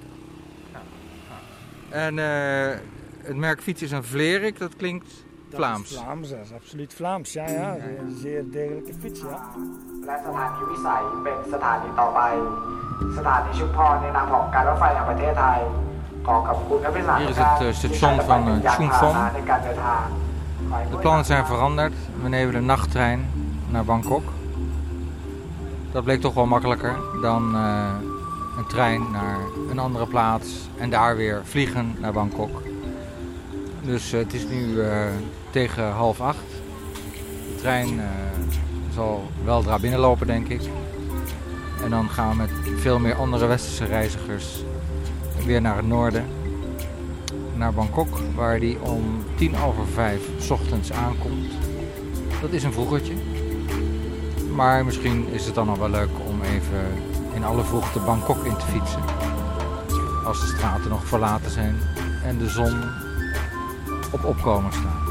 En eh, het merk fiets is een Vlerik, dat klinkt Dat Vlaams. is Vlaams, dat is absoluut Vlaams. Ja, ja. Een zeer degelijke fiets, ja. และสถานีวิสัยเป็นสถานีต่อไป สถานีชุมพรในนามของการรถไฟแห่งประเทศไทย ขอขอบคุณผู้โดยสาร Hier ทุ is กท่าน het eh, ที่ station ใช้ van บริ eh, การ Chungfong. พาหนะในการเดินทางขอให้ De ผู้ plannen zijn veranderd. We nemen de nachttrein naar Bangkok. Dat bleek toch wel makkelijker dan eh, een trein naar een andere plaats en daar weer vliegen naar Bangkok. Dus eh, het is nu eh, tegen half acht. De trein eh, zal weldra binnenlopen, denk ik. En dan gaan we met veel meer andere westerse reizigers weer naar het noorden. Naar Bangkok, waar die om tien over vijf ochtends aankomt. Dat is een vroegertje. Maar misschien is het dan nog wel leuk om even in alle vroegte Bangkok in te fietsen. als de straten nog verlaten zijn en de zon op opkomen staat.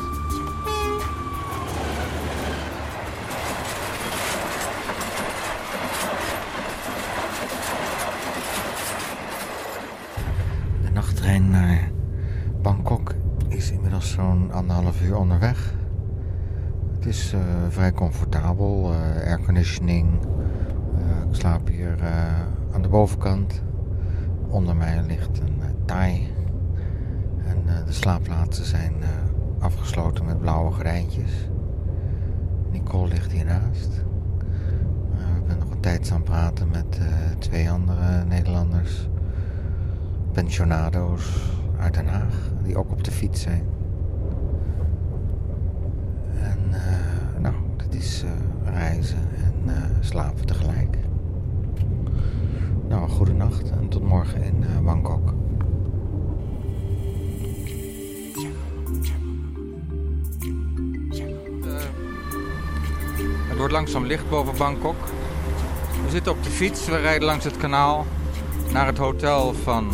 De nachttrein naar Bangkok inmiddels zo'n anderhalf uur onderweg. Het is eh, vrij comfortabel, eh, airconditioning. Eh, ik slaap hier aan de bovenkant. Onder mij ligt een taai. En de slaapplaatsen zijn afgesloten met blauwe gordijntjes. Nicole ligt hiernaast. we ben nog een tijd aan praten met twee andere Nederlanders. Pensionado's uit Den Haag, die ook op de fiets zijn. Uh, nou, dat is uh, reizen en uh, slapen tegelijk. Nou, goede nacht en tot morgen in Bangkok. Het wordt langzaam licht boven Bangkok. We zitten op de fiets, we rijden langs het kanaal naar het hotel van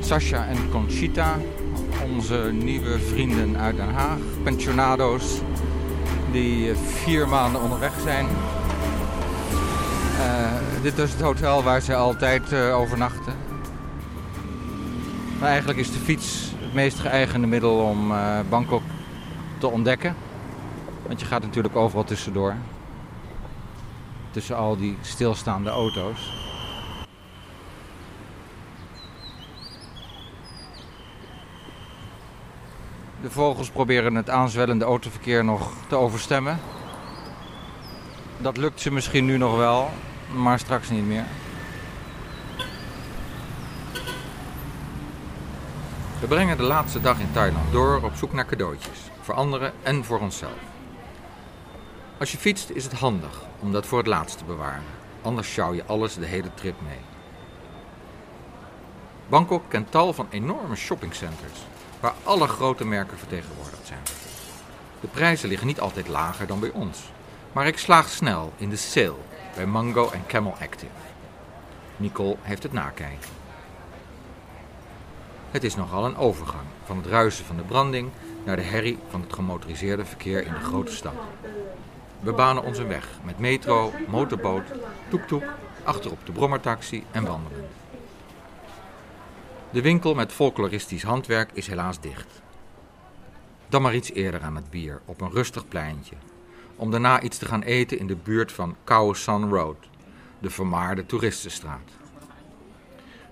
Sasha en Conchita, onze nieuwe vrienden uit Den Haag, pensionado's die vier maanden onderweg zijn. Uh, dit is het hotel waar ze altijd uh, overnachten. Maar eigenlijk is de fiets het meest geëigende middel om Bangkok te ontdekken. Want je gaat natuurlijk overal tussendoor. Tussen al die stilstaande auto's. De vogels proberen het aanzwellende autoverkeer nog te overstemmen. Dat lukt ze misschien nu nog wel, maar straks niet meer. We brengen de laatste dag in Thailand door op zoek naar cadeautjes. Voor anderen en voor onszelf. Als je fietst is het handig om dat voor het laatst te bewaren. Anders sjouw je alles de hele trip mee. Bangkok kent tal van enorme shoppingcenters waar alle grote merken vertegenwoordigd zijn. De prijzen liggen niet altijd lager dan bij ons, maar ik slaag snel in de sale bij Mango en Camel Active. Nicole heeft het nakijken. Het is nogal een overgang van het ruisen van de branding naar de herrie van het gemotoriseerde verkeer in de grote stad. We banen onze weg met metro, motorboot, toektoek, achterop de brommertaxi en wandelen. De winkel met folkloristisch handwerk is helaas dicht. Dan maar iets eerder aan het bier, op een rustig pleintje. Om daarna iets te gaan eten in de buurt van Khao San Road, de vermaarde toeristenstraat.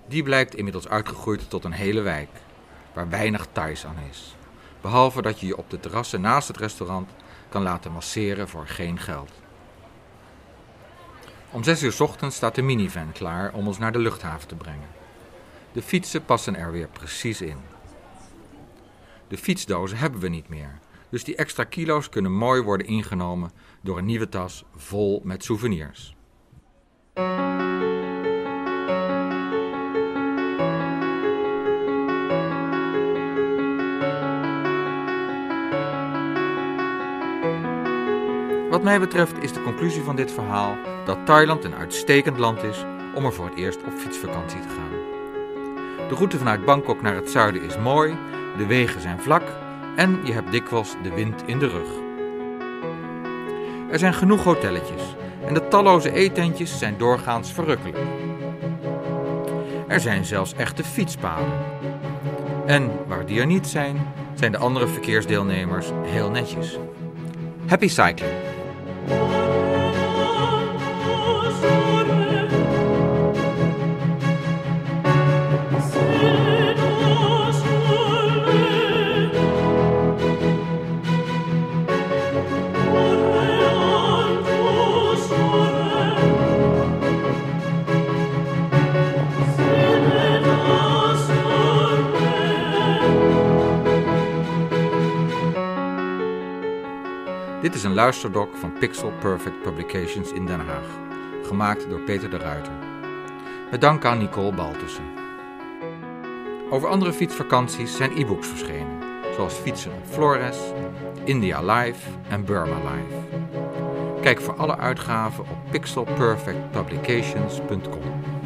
Die blijkt inmiddels uitgegroeid tot een hele wijk, waar weinig Thais aan is. Behalve dat je je op de terrassen naast het restaurant kan laten masseren voor geen geld. Om zes uur ochtends staat de minivan klaar om ons naar de luchthaven te brengen. De fietsen passen er weer precies in. De fietsdozen hebben we niet meer, dus die extra kilo's kunnen mooi worden ingenomen door een nieuwe tas vol met souvenirs. Wat mij betreft is de conclusie van dit verhaal dat Thailand een uitstekend land is om er voor het eerst op fietsvakantie te gaan. De route vanuit Bangkok naar het zuiden is mooi, de wegen zijn vlak en je hebt dikwijls de wind in de rug. Er zijn genoeg hotelletjes en de talloze eetentjes zijn doorgaans verrukkelijk. Er zijn zelfs echte fietspaden. En waar die er niet zijn, zijn de andere verkeersdeelnemers heel netjes. Happy cycling! Een luisterdok van Pixel Perfect Publications in Den Haag, gemaakt door Peter de Ruiter. Met dank aan Nicole Baltussen. Over andere fietsvakanties zijn e-books verschenen, zoals Fietsen op Flores, India Live en Burma Live. Kijk voor alle uitgaven op pixelperfectpublications.com.